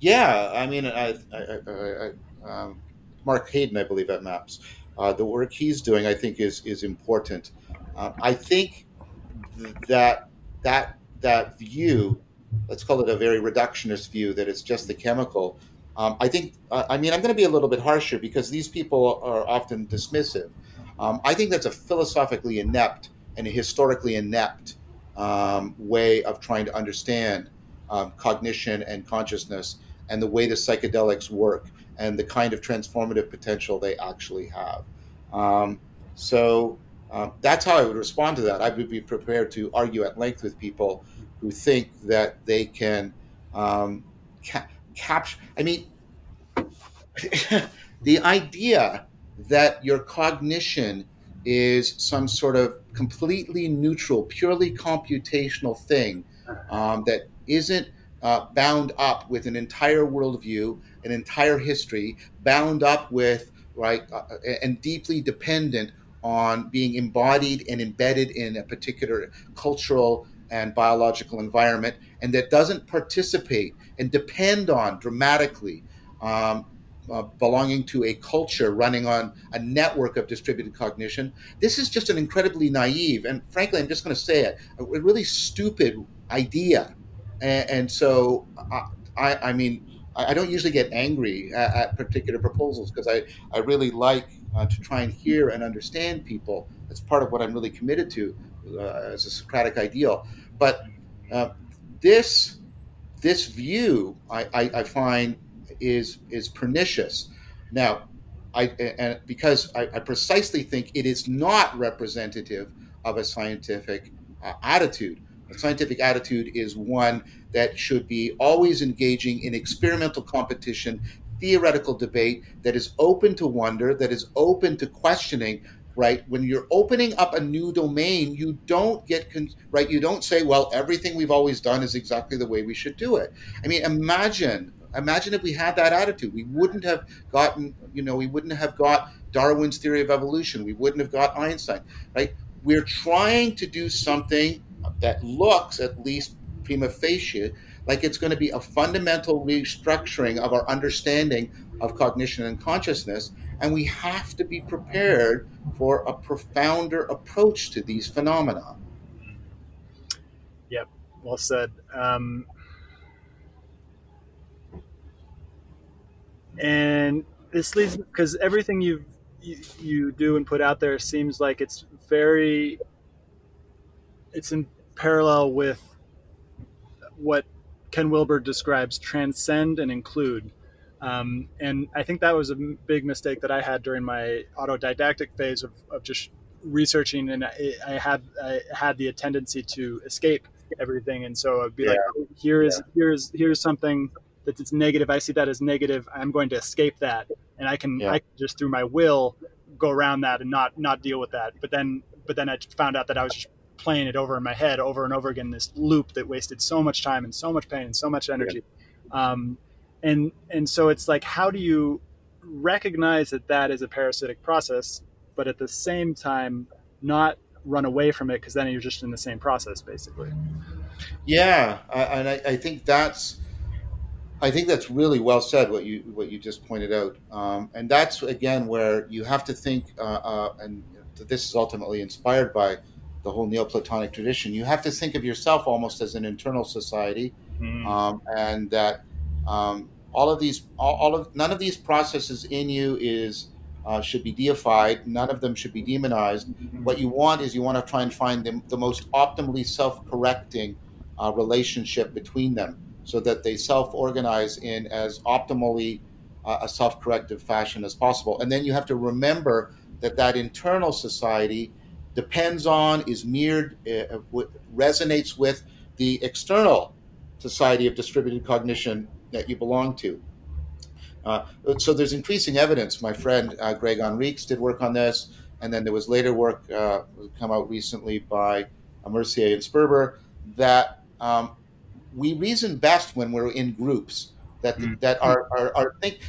Yeah, I mean, I, I, I, um, Mark Haden, I believe, at Maps uh, the work he's doing, I think, is is important. Uh, I think that that that view, let's call it a very reductionist view, that it's just the chemical. Um, I think, I mean, I'm going to be a little bit harsher because these people are often dismissive. Um, I think that's a philosophically inept and a historically inept um, way of trying to understand um, cognition and consciousness and the way the psychedelics work and the kind of transformative potential they actually have. Um, so uh, that's how I would respond to that. I would be prepared to argue at length with people who think that they can um, ca- capture. I mean, the idea that your cognition is some sort of completely neutral, purely computational thing um, that isn't uh, bound up with an entire worldview, an entire history, bound up with right uh, and deeply dependent on being embodied and embedded in a particular cultural and biological environment, and that doesn't participate and depend on dramatically um, uh, belonging to a culture running on a network of distributed cognition. This is just an incredibly naive, and frankly, I'm just going to say it, a really stupid idea. And, and so, I, I, I, mean, I don't usually get angry at, at particular proposals because I, I really like uh, to try and hear and understand people. That's part of what I'm really committed to uh, as a Socratic ideal. But uh, this this view, I, I, I, find, is is pernicious. Now, I and because I, I, precisely think it is not representative of a scientific uh, attitude. A scientific attitude is one that should be always engaging in experimental competition, theoretical debate that is open to wonder, that is open to questioning, right? When you're opening up a new domain you don't get con- right? You don't say well everything we've always done is exactly the way we should do it. I mean imagine imagine if we had that attitude. We wouldn't have gotten you know we wouldn't have got darwin's theory of evolution. We wouldn't have got einstein right? We're trying to do something that looks at least prima facie like it's going to be a fundamental restructuring of our understanding of cognition and consciousness and we have to be prepared for a profounder approach to these phenomena. Yep, well said. Um, and this leads because everything you you do and put out there seems like it's very it's in parallel with what Ken Wilber describes transcend and include. Um, and I think that was a big mistake that I had during my autodidactic phase of, of just researching. And I, I, had I had the tendency to escape everything. And so I'd be yeah. like, oh, here is yeah. here's here's something that it's negative. I see that as negative. I'm going to escape that, and I can yeah. I can just through my will go around that and not not deal with that. But then but then I found out that I was just playing it over in my head over and over again. This loop that wasted so much time and so much pain and so much energy. Um, and and so it's like how do you recognize that that is a parasitic process but at the same time not run away from it because then you're just in the same process basically yeah and I, I, think that's i think that's really well said what you what you just pointed out um, and that's again where you have to think uh, uh, and this is ultimately inspired by the whole neoplatonic tradition you have to think of yourself almost as an internal society mm. um, and that um, all of these, all, all, of none of these processes in you is uh, should be deified. None of them should be demonized. Mm-hmm. What you want is you want to try and find the, the most optimally self-correcting uh, relationship between them, so that they self-organize in as optimally uh, a self-corrective fashion as possible. And then you have to remember that that internal society depends on, is mirrored, uh, resonates with the external society of distributed cognition that you belong to. Uh, so there's increasing evidence. My friend uh, Greg Henriques did work on this, and then there was later work uh, come out recently by Mercier and Sperber that um, we reason best when we're in groups that mm-hmm. that are, are, are think.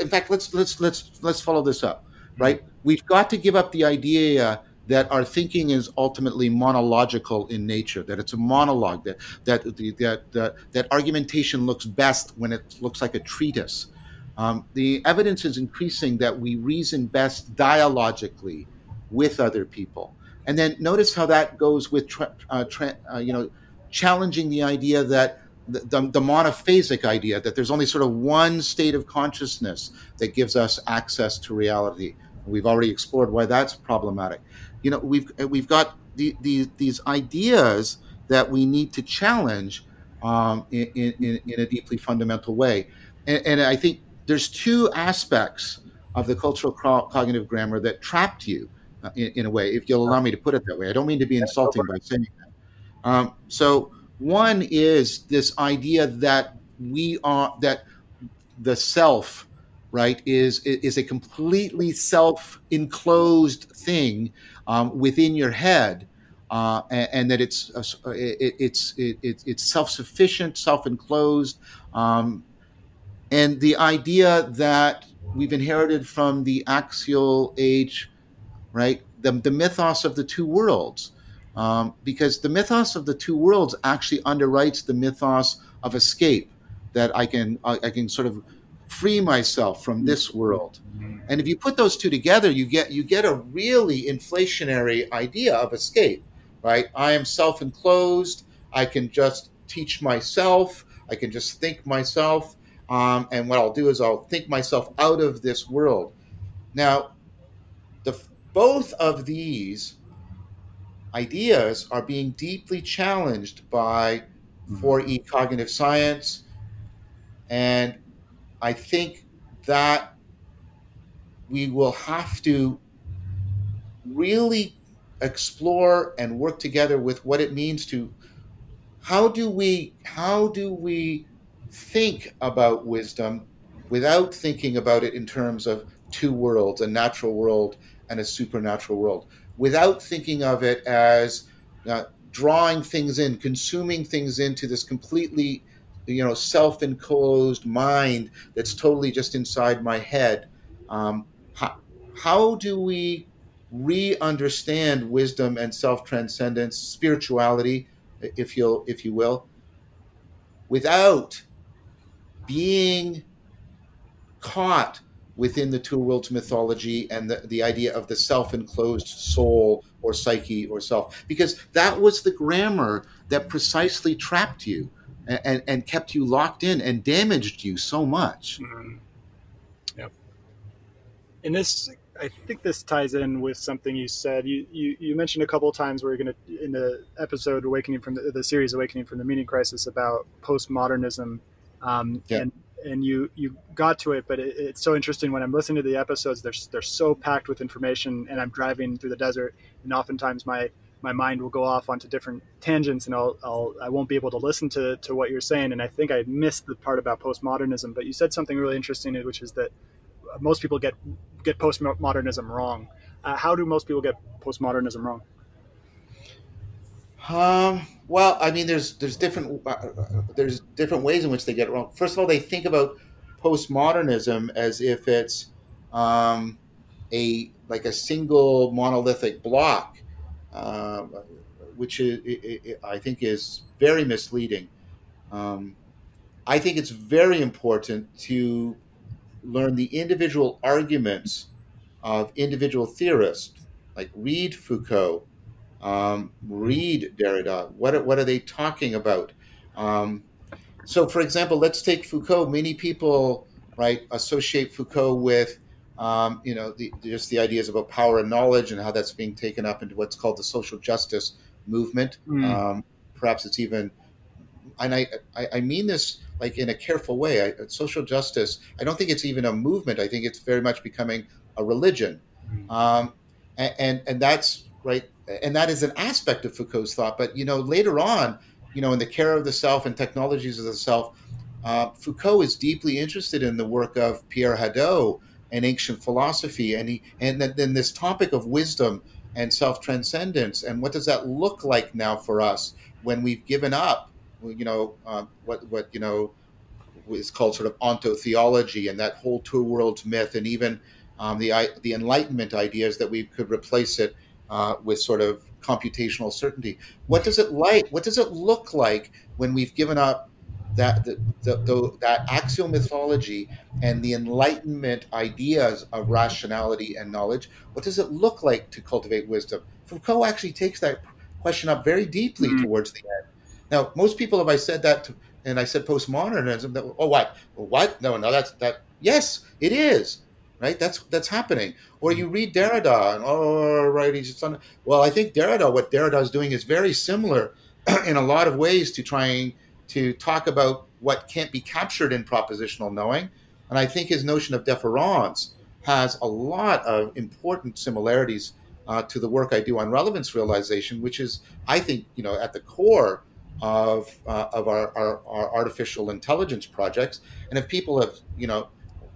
In fact, let's let's let's let's follow this up. Right, we've got to give up the idea that our thinking is ultimately monological in nature, that it's a monologue, that that that that, that argumentation looks best when it looks like a treatise. Um, the evidence is increasing that we reason best dialogically with other people, and then notice how that goes with tra- uh, tra- uh, you know challenging the idea that the, the, the, monophasic idea that there's only sort of one state of consciousness that gives us access to reality. We've already explored why that's problematic you know we've we've got the, the, these ideas that we need to challenge um, in, in, in, a deeply fundamental way. And, and, i think there's two aspects of the cultural cognitive grammar that trapped you uh, in, in, a way if you'll allow me to put it that way. I don't mean to be insulting by saying that. Um, so one is this idea that we are that the self right is is a completely self enclosed thing um, within your head uh, and, and, that it's uh, it, it's it, it's self-sufficient, self-enclosed, um, and the idea that we've inherited from the axial age, right? The, the mythos of the two worlds, um, because the mythos of the two worlds actually underwrites the mythos of escape, that I can I can sort of free myself from this world. And if you put those two together, you get you get a really inflationary idea of escape, right? I am self-enclosed. I can just teach myself. I can just think myself. Um, and what I'll do is I'll think myself out of this world. Now, the both of these ideas are being deeply challenged by 4E mm-hmm. cognitive science. And I think that we will have to really explore and work together with what it means to how do we how do we think about wisdom without thinking about it in terms of two worlds a natural world and a supernatural world? Without thinking of it as uh, drawing things in consuming things into this completely you know self-enclosed mind that's totally just inside my head. Um, how, how do we re-understand wisdom and self-transcendence spirituality if you'll if you will without being caught within the two worlds mythology and the, the idea of the self-enclosed soul or psyche or self? Because that was the grammar that precisely trapped you and, and kept you locked in and damaged you so much. Mm-hmm. Yep. And this, I think this ties in with something you said. You you, you mentioned a couple of times where you're going to in the episode "Awakening from the, the series Awakening from the Meaning Crisis" about postmodernism, um, yeah. and and you you got to it, but it, it's so interesting when I'm listening to the episodes. They're they're so packed with information, and I'm driving through the desert, and oftentimes my my mind will go off onto different tangents and I'll, I'll I won't be able to listen to, to what you're saying. And I think I missed the part about postmodernism, but you said something really interesting, which is that most people get get postmodernism wrong. Uh, how do most people get postmodernism wrong? Um, well, I mean, there's there's different uh, there's different ways in which they get it wrong. First of all, they think about postmodernism as if it's um, a like a single monolithic block um, which is, it, it, I think is very misleading. Um, I think it's very important to learn the individual arguments of individual theorists, like read Foucault, um, read Derrida. What are, what are they talking about? Um, so, for example, let's take Foucault. Many people, right, associate Foucault with um, you know, the, just the ideas about power and knowledge and how that's being taken up into what's called the social justice movement. Mm. Um, perhaps it's even, and I, I, I, mean this like in a careful way. I, social justice, I don't think it's even a movement. I think it's very much becoming a religion. Mm. Um, and, and, and that's right. And that is an aspect of Foucault's thought. But, you know, later on, you know, in the care of the self and technologies of the self, uh, Foucault is deeply interested in the work of Pierre Hadot and ancient philosophy, and he, and then this topic of wisdom and self transcendence, and what does that look like now for us when we've given up, you know, uh, what what you know is called sort of ontotheology and that whole two worlds myth, and even um, the the Enlightenment ideas that we could replace it uh, with sort of computational certainty. What does it like? What does it look like when we've given up that the, the, the, that axial mythology and the enlightenment ideas of rationality and knowledge what does it look like to cultivate wisdom? Foucault actually takes that question up very deeply mm-hmm. towards the end. Now most people have i said that to, and i said postmodernism that, oh what? What? No no that's that yes it is right? That's that's happening. Or you read derrida and oh right he's just on well i think derrida what derrida is doing is very similar in a lot of ways to trying to talk about what can't be captured in propositional knowing. And I think his notion of différance has a lot of important similarities uh, to the work I do on relevance realization, which is, I think, you know, at the core of uh, of our, our, our, artificial intelligence projects. And if people have, you know,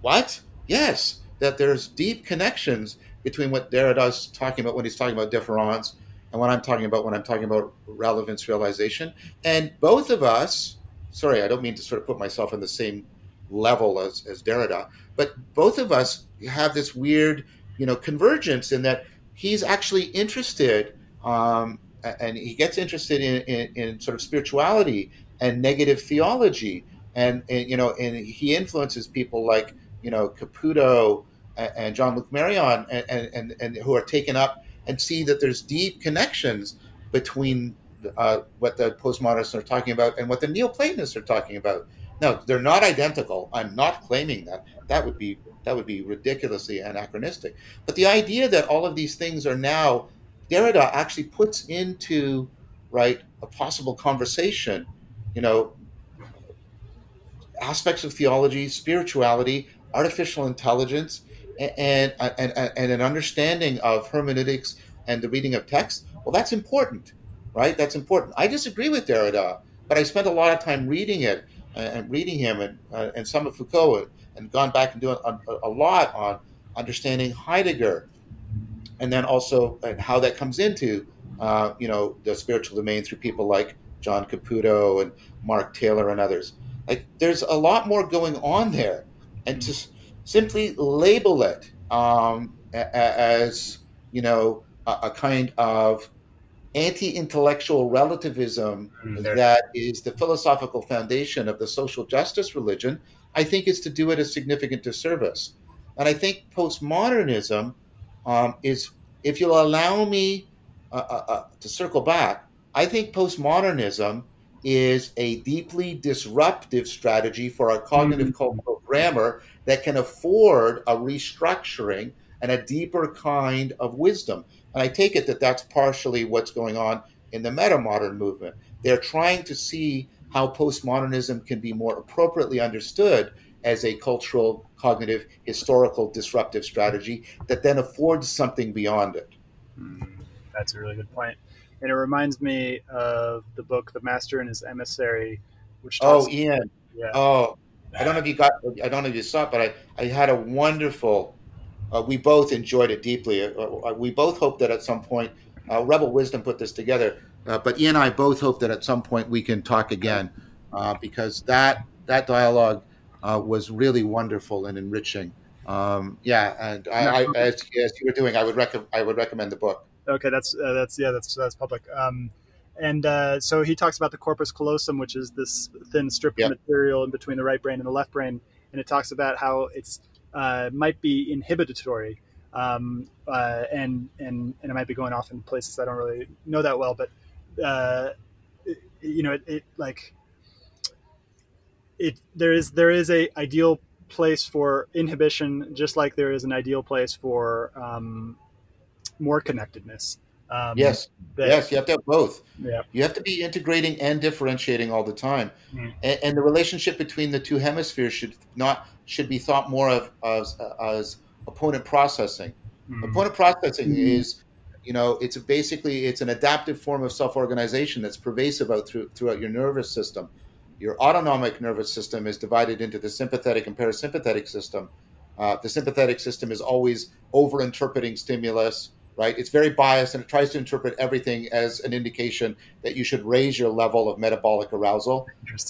what? Yes, that there's deep connections between what Derrida's talking about when he's talking about différance and what I'm talking about when I'm talking about relevance realization. And both of us, sorry, I don't mean to sort of put myself in the same level as, as Derrida, but both of us have this weird, you know, convergence in that he's actually interested um, and he gets interested in, in, in, sort of spirituality and negative theology. And, and, you know, and he influences people like, you know, Caputo and, and Jean-Luc Marion and, and, and, who are taken up and see that there's deep connections between uh, what the postmodernists are talking about and what the Neoplatonists are talking about. Now, they're not identical. I'm not claiming that. That would be that would be ridiculously anachronistic. But the idea that all of these things are now Derrida actually puts into right a possible conversation, you know, aspects of theology, spirituality, artificial intelligence, and, and, and, an understanding of hermeneutics and the reading of text. Well, that's important, right? That's important. I disagree with Derrida, but I spent a lot of time reading it and reading him and, uh, and some of Foucault and gone back and doing a, a lot on understanding Heidegger and then also and how that comes into uh, you know the spiritual domain through people like John Caputo and Mark Taylor and others. Like there's a lot more going on there, and to simply label it um, as you know a, a kind of anti-intellectual relativism mm, that is the philosophical foundation of the social justice religion, I think is to do it a significant disservice. And I think postmodernism um, is, if you'll allow me uh, uh, uh, to circle back, I think postmodernism is a deeply disruptive strategy for our cognitive mm-hmm. cultural grammar that can afford a restructuring and a deeper kind of wisdom. And I take it that that's partially what's going on in the meta modern movement. They're trying to see how postmodernism can be more appropriately understood as a cultural, cognitive, historical disruptive strategy that then affords something beyond it. Mm, that's a really good point. And it reminds me of the book The Master and His Emissary, which Oh, Iain. Yeah. Oh, I don't know if you got I don't know if you saw it, but I, I had a wonderful uh, we both enjoyed it deeply. Uh, uh we both hope that at some point uh, Rebel Wisdom put this together, uh, but Iain and I both hope that at some point we can talk again uh, because that that dialogue uh, was really wonderful and enriching. Um, yeah, and I, I, as, as, you were doing, I would recommend I would recommend the book. Okay, that's uh, that's yeah, that's that's public. Um, and uh, so he talks about the corpus callosum, which is this thin strip yep. of material in between the right brain and the left brain, and it talks about how it's uh, might be inhibitory, um, uh, and and and it might be going off in places I don't really know that well, but uh, you know, it, it like it there is there is a ideal place for inhibition, just like there is an ideal place for um, more connectedness. Um, yes, that, yes, you have to have both. Yeah, you have to be integrating and differentiating all the time, mm. and, and, the relationship between the two hemispheres should not should be thought more of as, as opponent processing. Mm. Opponent processing mm. is, you know, it's basically it's an adaptive form of self organization that's pervasive out through, throughout your nervous system your autonomic nervous system is divided into the sympathetic and parasympathetic system. Uh, the sympathetic system is always over interpreting stimulus, right? It's very biased and it tries to interpret everything as an indication that you should raise your level of metabolic arousal.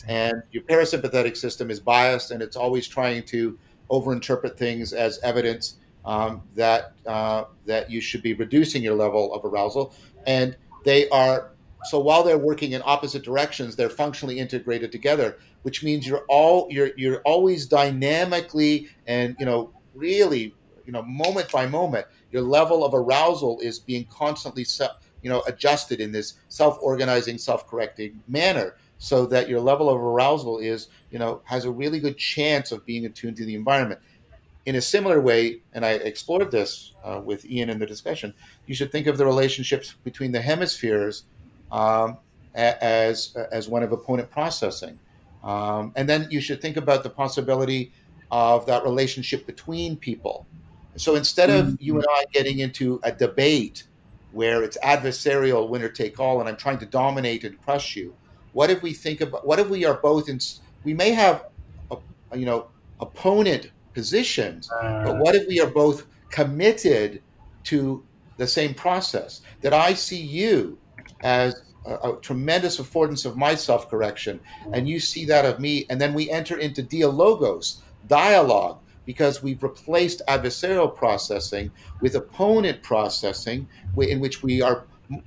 And your parasympathetic system is biased and it's always trying to overinterpret things as evidence um, that uh, that you should be reducing your level of arousal. And they are so while they're working in opposite directions, they're functionally integrated together, which means you're all you're you're always dynamically and you know really you know moment by moment your level of arousal is being constantly you know adjusted in this self-organizing, self-correcting manner so that your level of arousal is you know has a really good chance of being attuned to the environment in a similar way, and I explored this uh, with Iain in the discussion, you should think of the relationships between the hemispheres um, as as one of opponent processing. Um, and then you should think about the possibility of that relationship between people. So instead of mm-hmm. you and I getting into a debate where it's adversarial, winner take all, and I'm trying to dominate and crush you, what if we think about what if we are both in? We may have, a, you know, opponent positions, uh, but what if we are both committed to the same process, that I see you as a, a tremendous affordance of my self correction, and you see that of me, and then we enter into dialogos, dialogue, because we've replaced adversarial processing with opponent processing, in which we are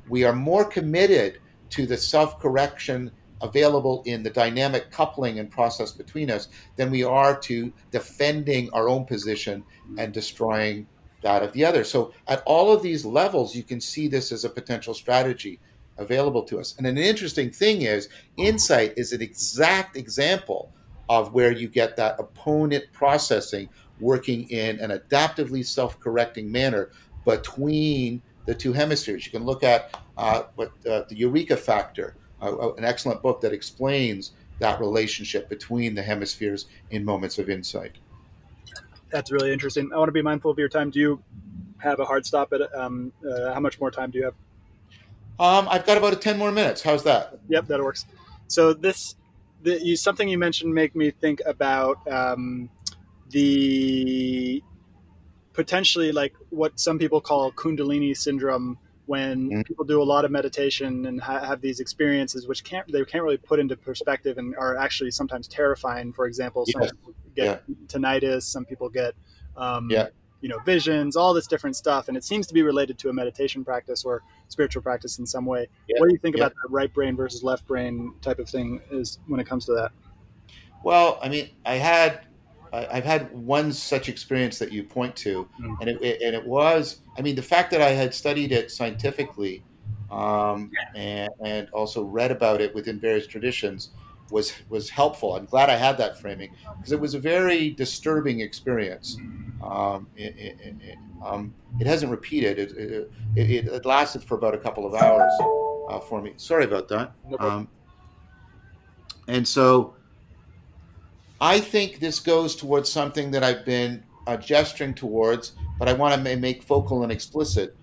we are more committed to the self correction available in the dynamic coupling and process between us than we are to defending our own position and destroying that of the other. So, at all of these levels, you can see this as a potential strategy available to us. And an interesting thing is, insight is an exact example of where you get that opponent processing working in an adaptively self correcting manner between the two hemispheres. You can look at uh, what uh, the Eureka Factor, uh, uh, an excellent book that explains that relationship between the hemispheres in moments of insight. That's really interesting. I want to be mindful of your time. Do you have a hard stop at um, uh, how much more time do you have? Um, I've got about a 10 more minutes. How's that? Yep, that works. So this, the, you, something you mentioned make me think about um, the potentially like what some people call kundalini syndrome when mm-hmm. people do a lot of meditation and ha- have these experiences which can't they can't really put into perspective and are actually sometimes terrifying for example some yes. people get yeah. tinnitus some people get um, yeah. You know visions all this different stuff and it seems to be related to a meditation practice or spiritual practice in some way yeah. what do you think about that right brain versus left brain type of thing is when it comes to that well i mean i had I've had one such experience that you point to, mm. and it, it, and it was, I mean, the fact that I had studied it scientifically, um, and, and also read about it within various traditions, was was helpful. I'm glad I had that framing because it was a very disturbing experience. Um, it, it, it, um, it, hasn't repeated. It, it, lasted for about a couple of hours uh, for me. Sorry about that. No um, and so I think this goes towards something that I've been uh, gesturing towards, but I want to make vocal and explicit.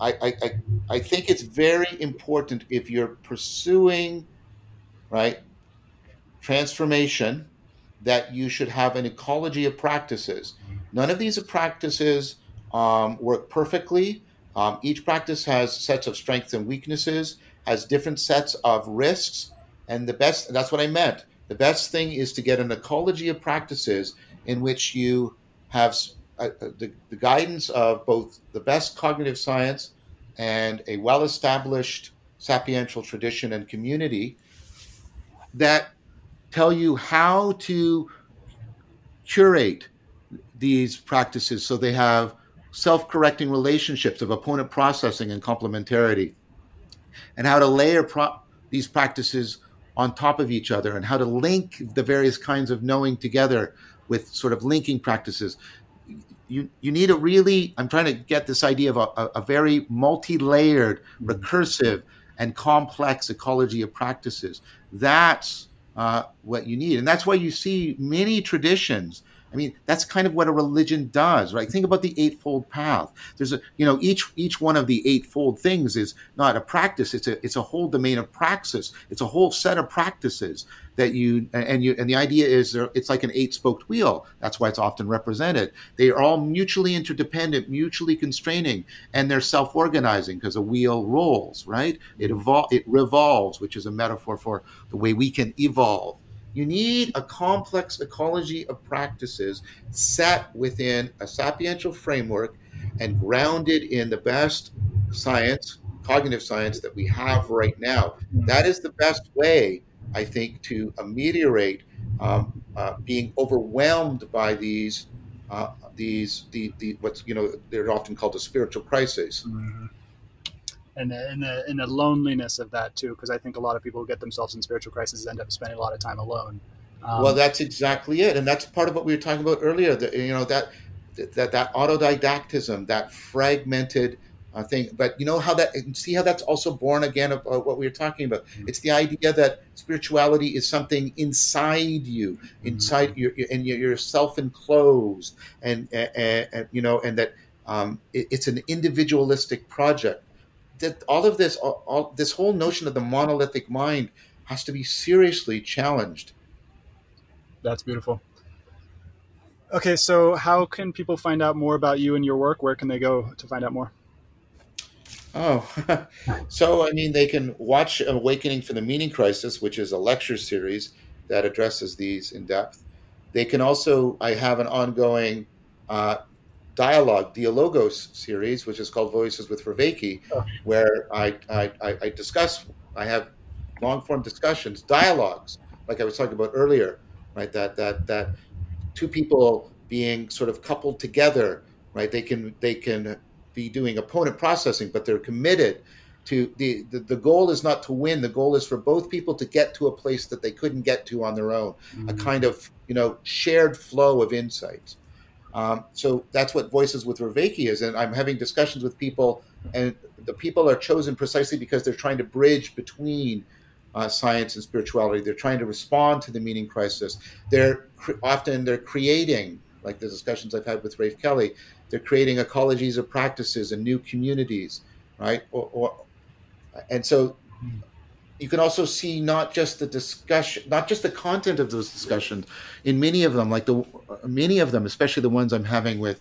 I, I, I think it's very important if you're pursuing, right, transformation, that you should have an ecology of practices. None of these practices um, work perfectly. Um, each practice has sets of strengths and weaknesses, has different sets of risks, and the best. That's what I meant the best thing is to get an ecology of practices in which you have uh, uh, the, the guidance of both the best cognitive science and a well established sapiential tradition and community that tell you how to curate these practices so they have self correcting relationships of opponent processing and complementarity, and how to layer pro- these practices on top of each other and how to link the various kinds of knowing together with sort of linking practices. You, you need a really, I'm trying to get this idea of a, a very multi layered, mm-hmm. recursive, and complex ecology of practices. That's uh, what you need. And that's why you see many traditions I mean, that's kind of what a religion does, right? Think about the eightfold path. There's a, you know, each each one of the eightfold things is not a practice. It's a it's a whole domain of praxis. It's a whole set of practices that you and you and the idea is it's like an eight-spoked wheel. That's why it's often represented. They are all mutually interdependent, mutually constraining, and they're self-organizing because a wheel rolls, right? It evol- it revolves, which is a metaphor for the way we can evolve you need a complex ecology of practices set within a sapiential framework and grounded in the best science, cognitive science that we have right now. That is the best way, I think, to ameliorate um, uh, being overwhelmed by these. Uh, these the, the what's you know they're often called a spiritual crisis. Mm-hmm and the, and the, and the loneliness of that too, because I think a lot of people who get themselves in spiritual crises end up spending a lot of time alone. Um, well, that's exactly it, and that's part of what we were talking about earlier. That you know that that that autodidactism, that fragmented uh, thing. But you know how that see how that's also born again of uh, what we were talking about. Mm-hmm. It's the idea that spirituality is something inside you, mm-hmm. inside mm-hmm. your, and you're self-enclosed, and, and, and you know, and that um, it, it's an individualistic project that all of this, all, all, this whole notion of the monolithic mind has to be seriously challenged. That's beautiful. Okay, so how can people find out more about you and your work? Where can they go to find out more? Oh, so I mean, they can watch Awakening from the Meaning Crisis, which is a lecture series that addresses these in depth. They can also, I have an ongoing uh, dialogue, Dialogos series, which is called Voices with Vervaeke, oh. where I, I, I discuss, I have long form discussions, dialogues, like I was talking about earlier, right? That, that, that two people being sort of coupled together, right? They can, they can be doing opponent processing, but they're committed to the, the, the goal is not to win. The goal is for both people to get to a place that they couldn't get to on their own, mm-hmm. a kind of, you know, shared flow of insights. Um, so that's what Voices with Vervaeke is. And I'm having discussions with people, and the people are chosen precisely because they're trying to bridge between uh, science and spirituality. They're trying to respond to the meaning crisis. They're often they're creating, like the discussions I've had with Rafe Kelley, they're creating ecologies of practices and new communities, right? Or, or and so you can also see not just the discussion, not just the content of those discussions. In many of them, like the many of them, especially the ones I'm having with,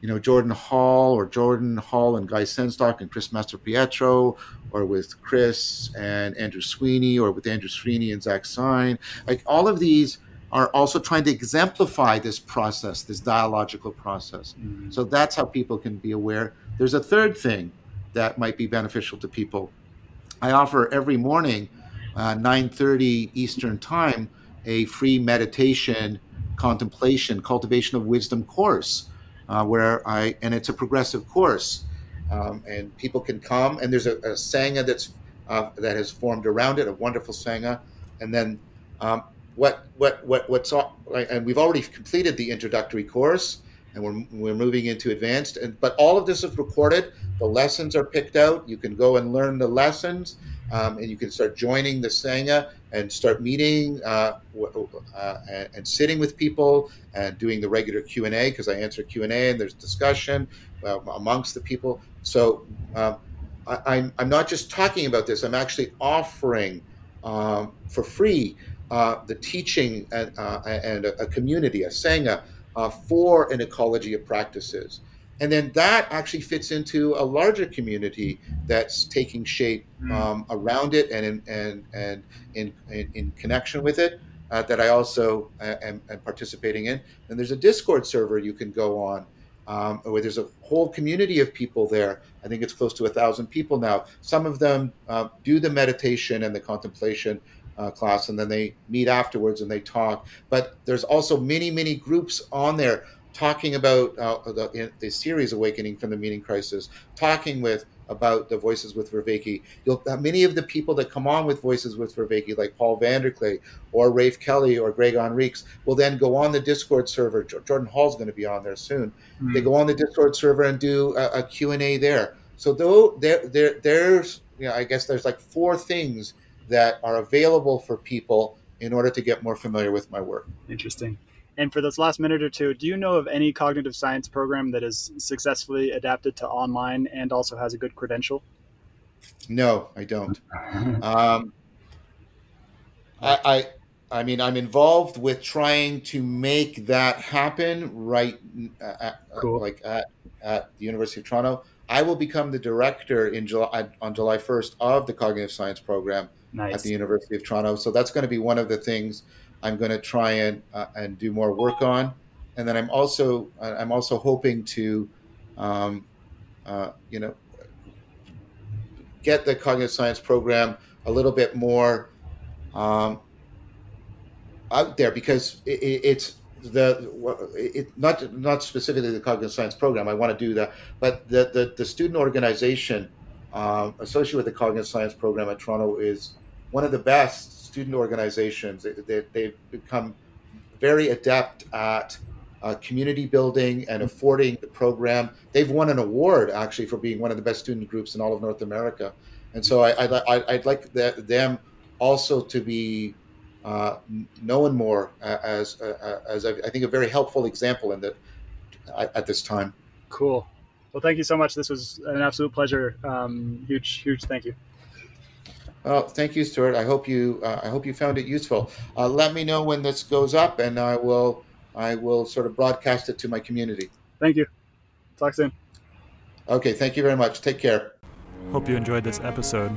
you know, Jordan Hall or Jordan Hall and Guy Sengstock and Chris Mastropietro, or with Chris and Andrew Sweeney, or with Andrew Sweeney and Zak Stein. Like all of these are also trying to exemplify this process, this dialogical process. Mm-hmm. So that's how people can be aware. There's a third thing that might be beneficial to people I offer every morning, uh, 9:30 Eastern Time, a free meditation, contemplation, cultivation of wisdom course, uh, where I and it's a progressive course, um, and people can come. And there's a, a sangha that's uh, that has formed around it, a wonderful sangha, and then um, what what what what's all, and we've already completed the introductory course and we're, we're moving into advanced and but all of this is recorded. The lessons are picked out. You can go and learn the lessons um, and you can start joining the sangha and start meeting uh, uh, and, sitting with people and doing the regular q&a because i answer q&a and there's discussion uh, amongst the people. So um, I, am I'm, I'm not just talking about this. I'm actually offering um, for free uh, the teaching and, uh, and a, a community a sangha uh, for an ecology of practices. And then that actually fits into a larger community that's taking shape hmm. um, around it and in, and, and in, in, in connection with it uh, that I also uh, am, am, participating in. And there's a Discord server you can go on um, where there's a whole community of people there. I think it's close to a thousand people now. Some of them uh, do the meditation and the contemplation uh, class, and then they meet afterwards and they talk. But there's also many, many groups on there talking about uh, the, the, series Awakening from the Meaning Crisis, talking with about the Voices with Vervaeke. You'll uh, many of the people that come on with Voices with Vervaeke, like Paul VanderKlay or Rafe Kelley or Greg Henriques, will then go on the Discord server. Jordan Hall's going to be on there soon. Mm-hmm. They go on the Discord server and do a, a Q&A there. So though there, there, there's, you know, I guess there's like four things that are available for people in order to get more familiar with my work. Interesting. And for this last minute or two, do you know of any cognitive science program that is successfully adapted to online and also has a good credential? No, I don't. um, I, I, I mean, I'm involved with trying to make that happen right, uh, at, cool. like at, at the University of Toronto. I will become the director in July on July 1st of the cognitive science program nice. at the University of Toronto. So that's going to be one of the things I'm going to try and uh, and do more work on. And then I'm also I'm also hoping to, um, uh, you know, get the cognitive science program a little bit more um, out there because it, it's the it, not not specifically the cognitive science program. I want to do that, but the the, the student organization um, associated with the cognitive science program at Toronto is one of the best student organizations. They, they've become very adept at uh, community building and affording the program. They've won an award actually for being one of the best student groups in all of North America. And so I, would like the, them also to be uh, known more as, uh, as I think a very helpful example in that at this time. Cool. Well, thank you so much. This was an absolute pleasure. Um, huge, huge thank you. Oh, thank you, Stewart. I hope you uh, I hope you found it useful. Uh, let me know when this goes up, and I will I will sort of broadcast it to my community. Thank you. Talk soon. Okay. Thank you very much. Take care. Hope you enjoyed this episode.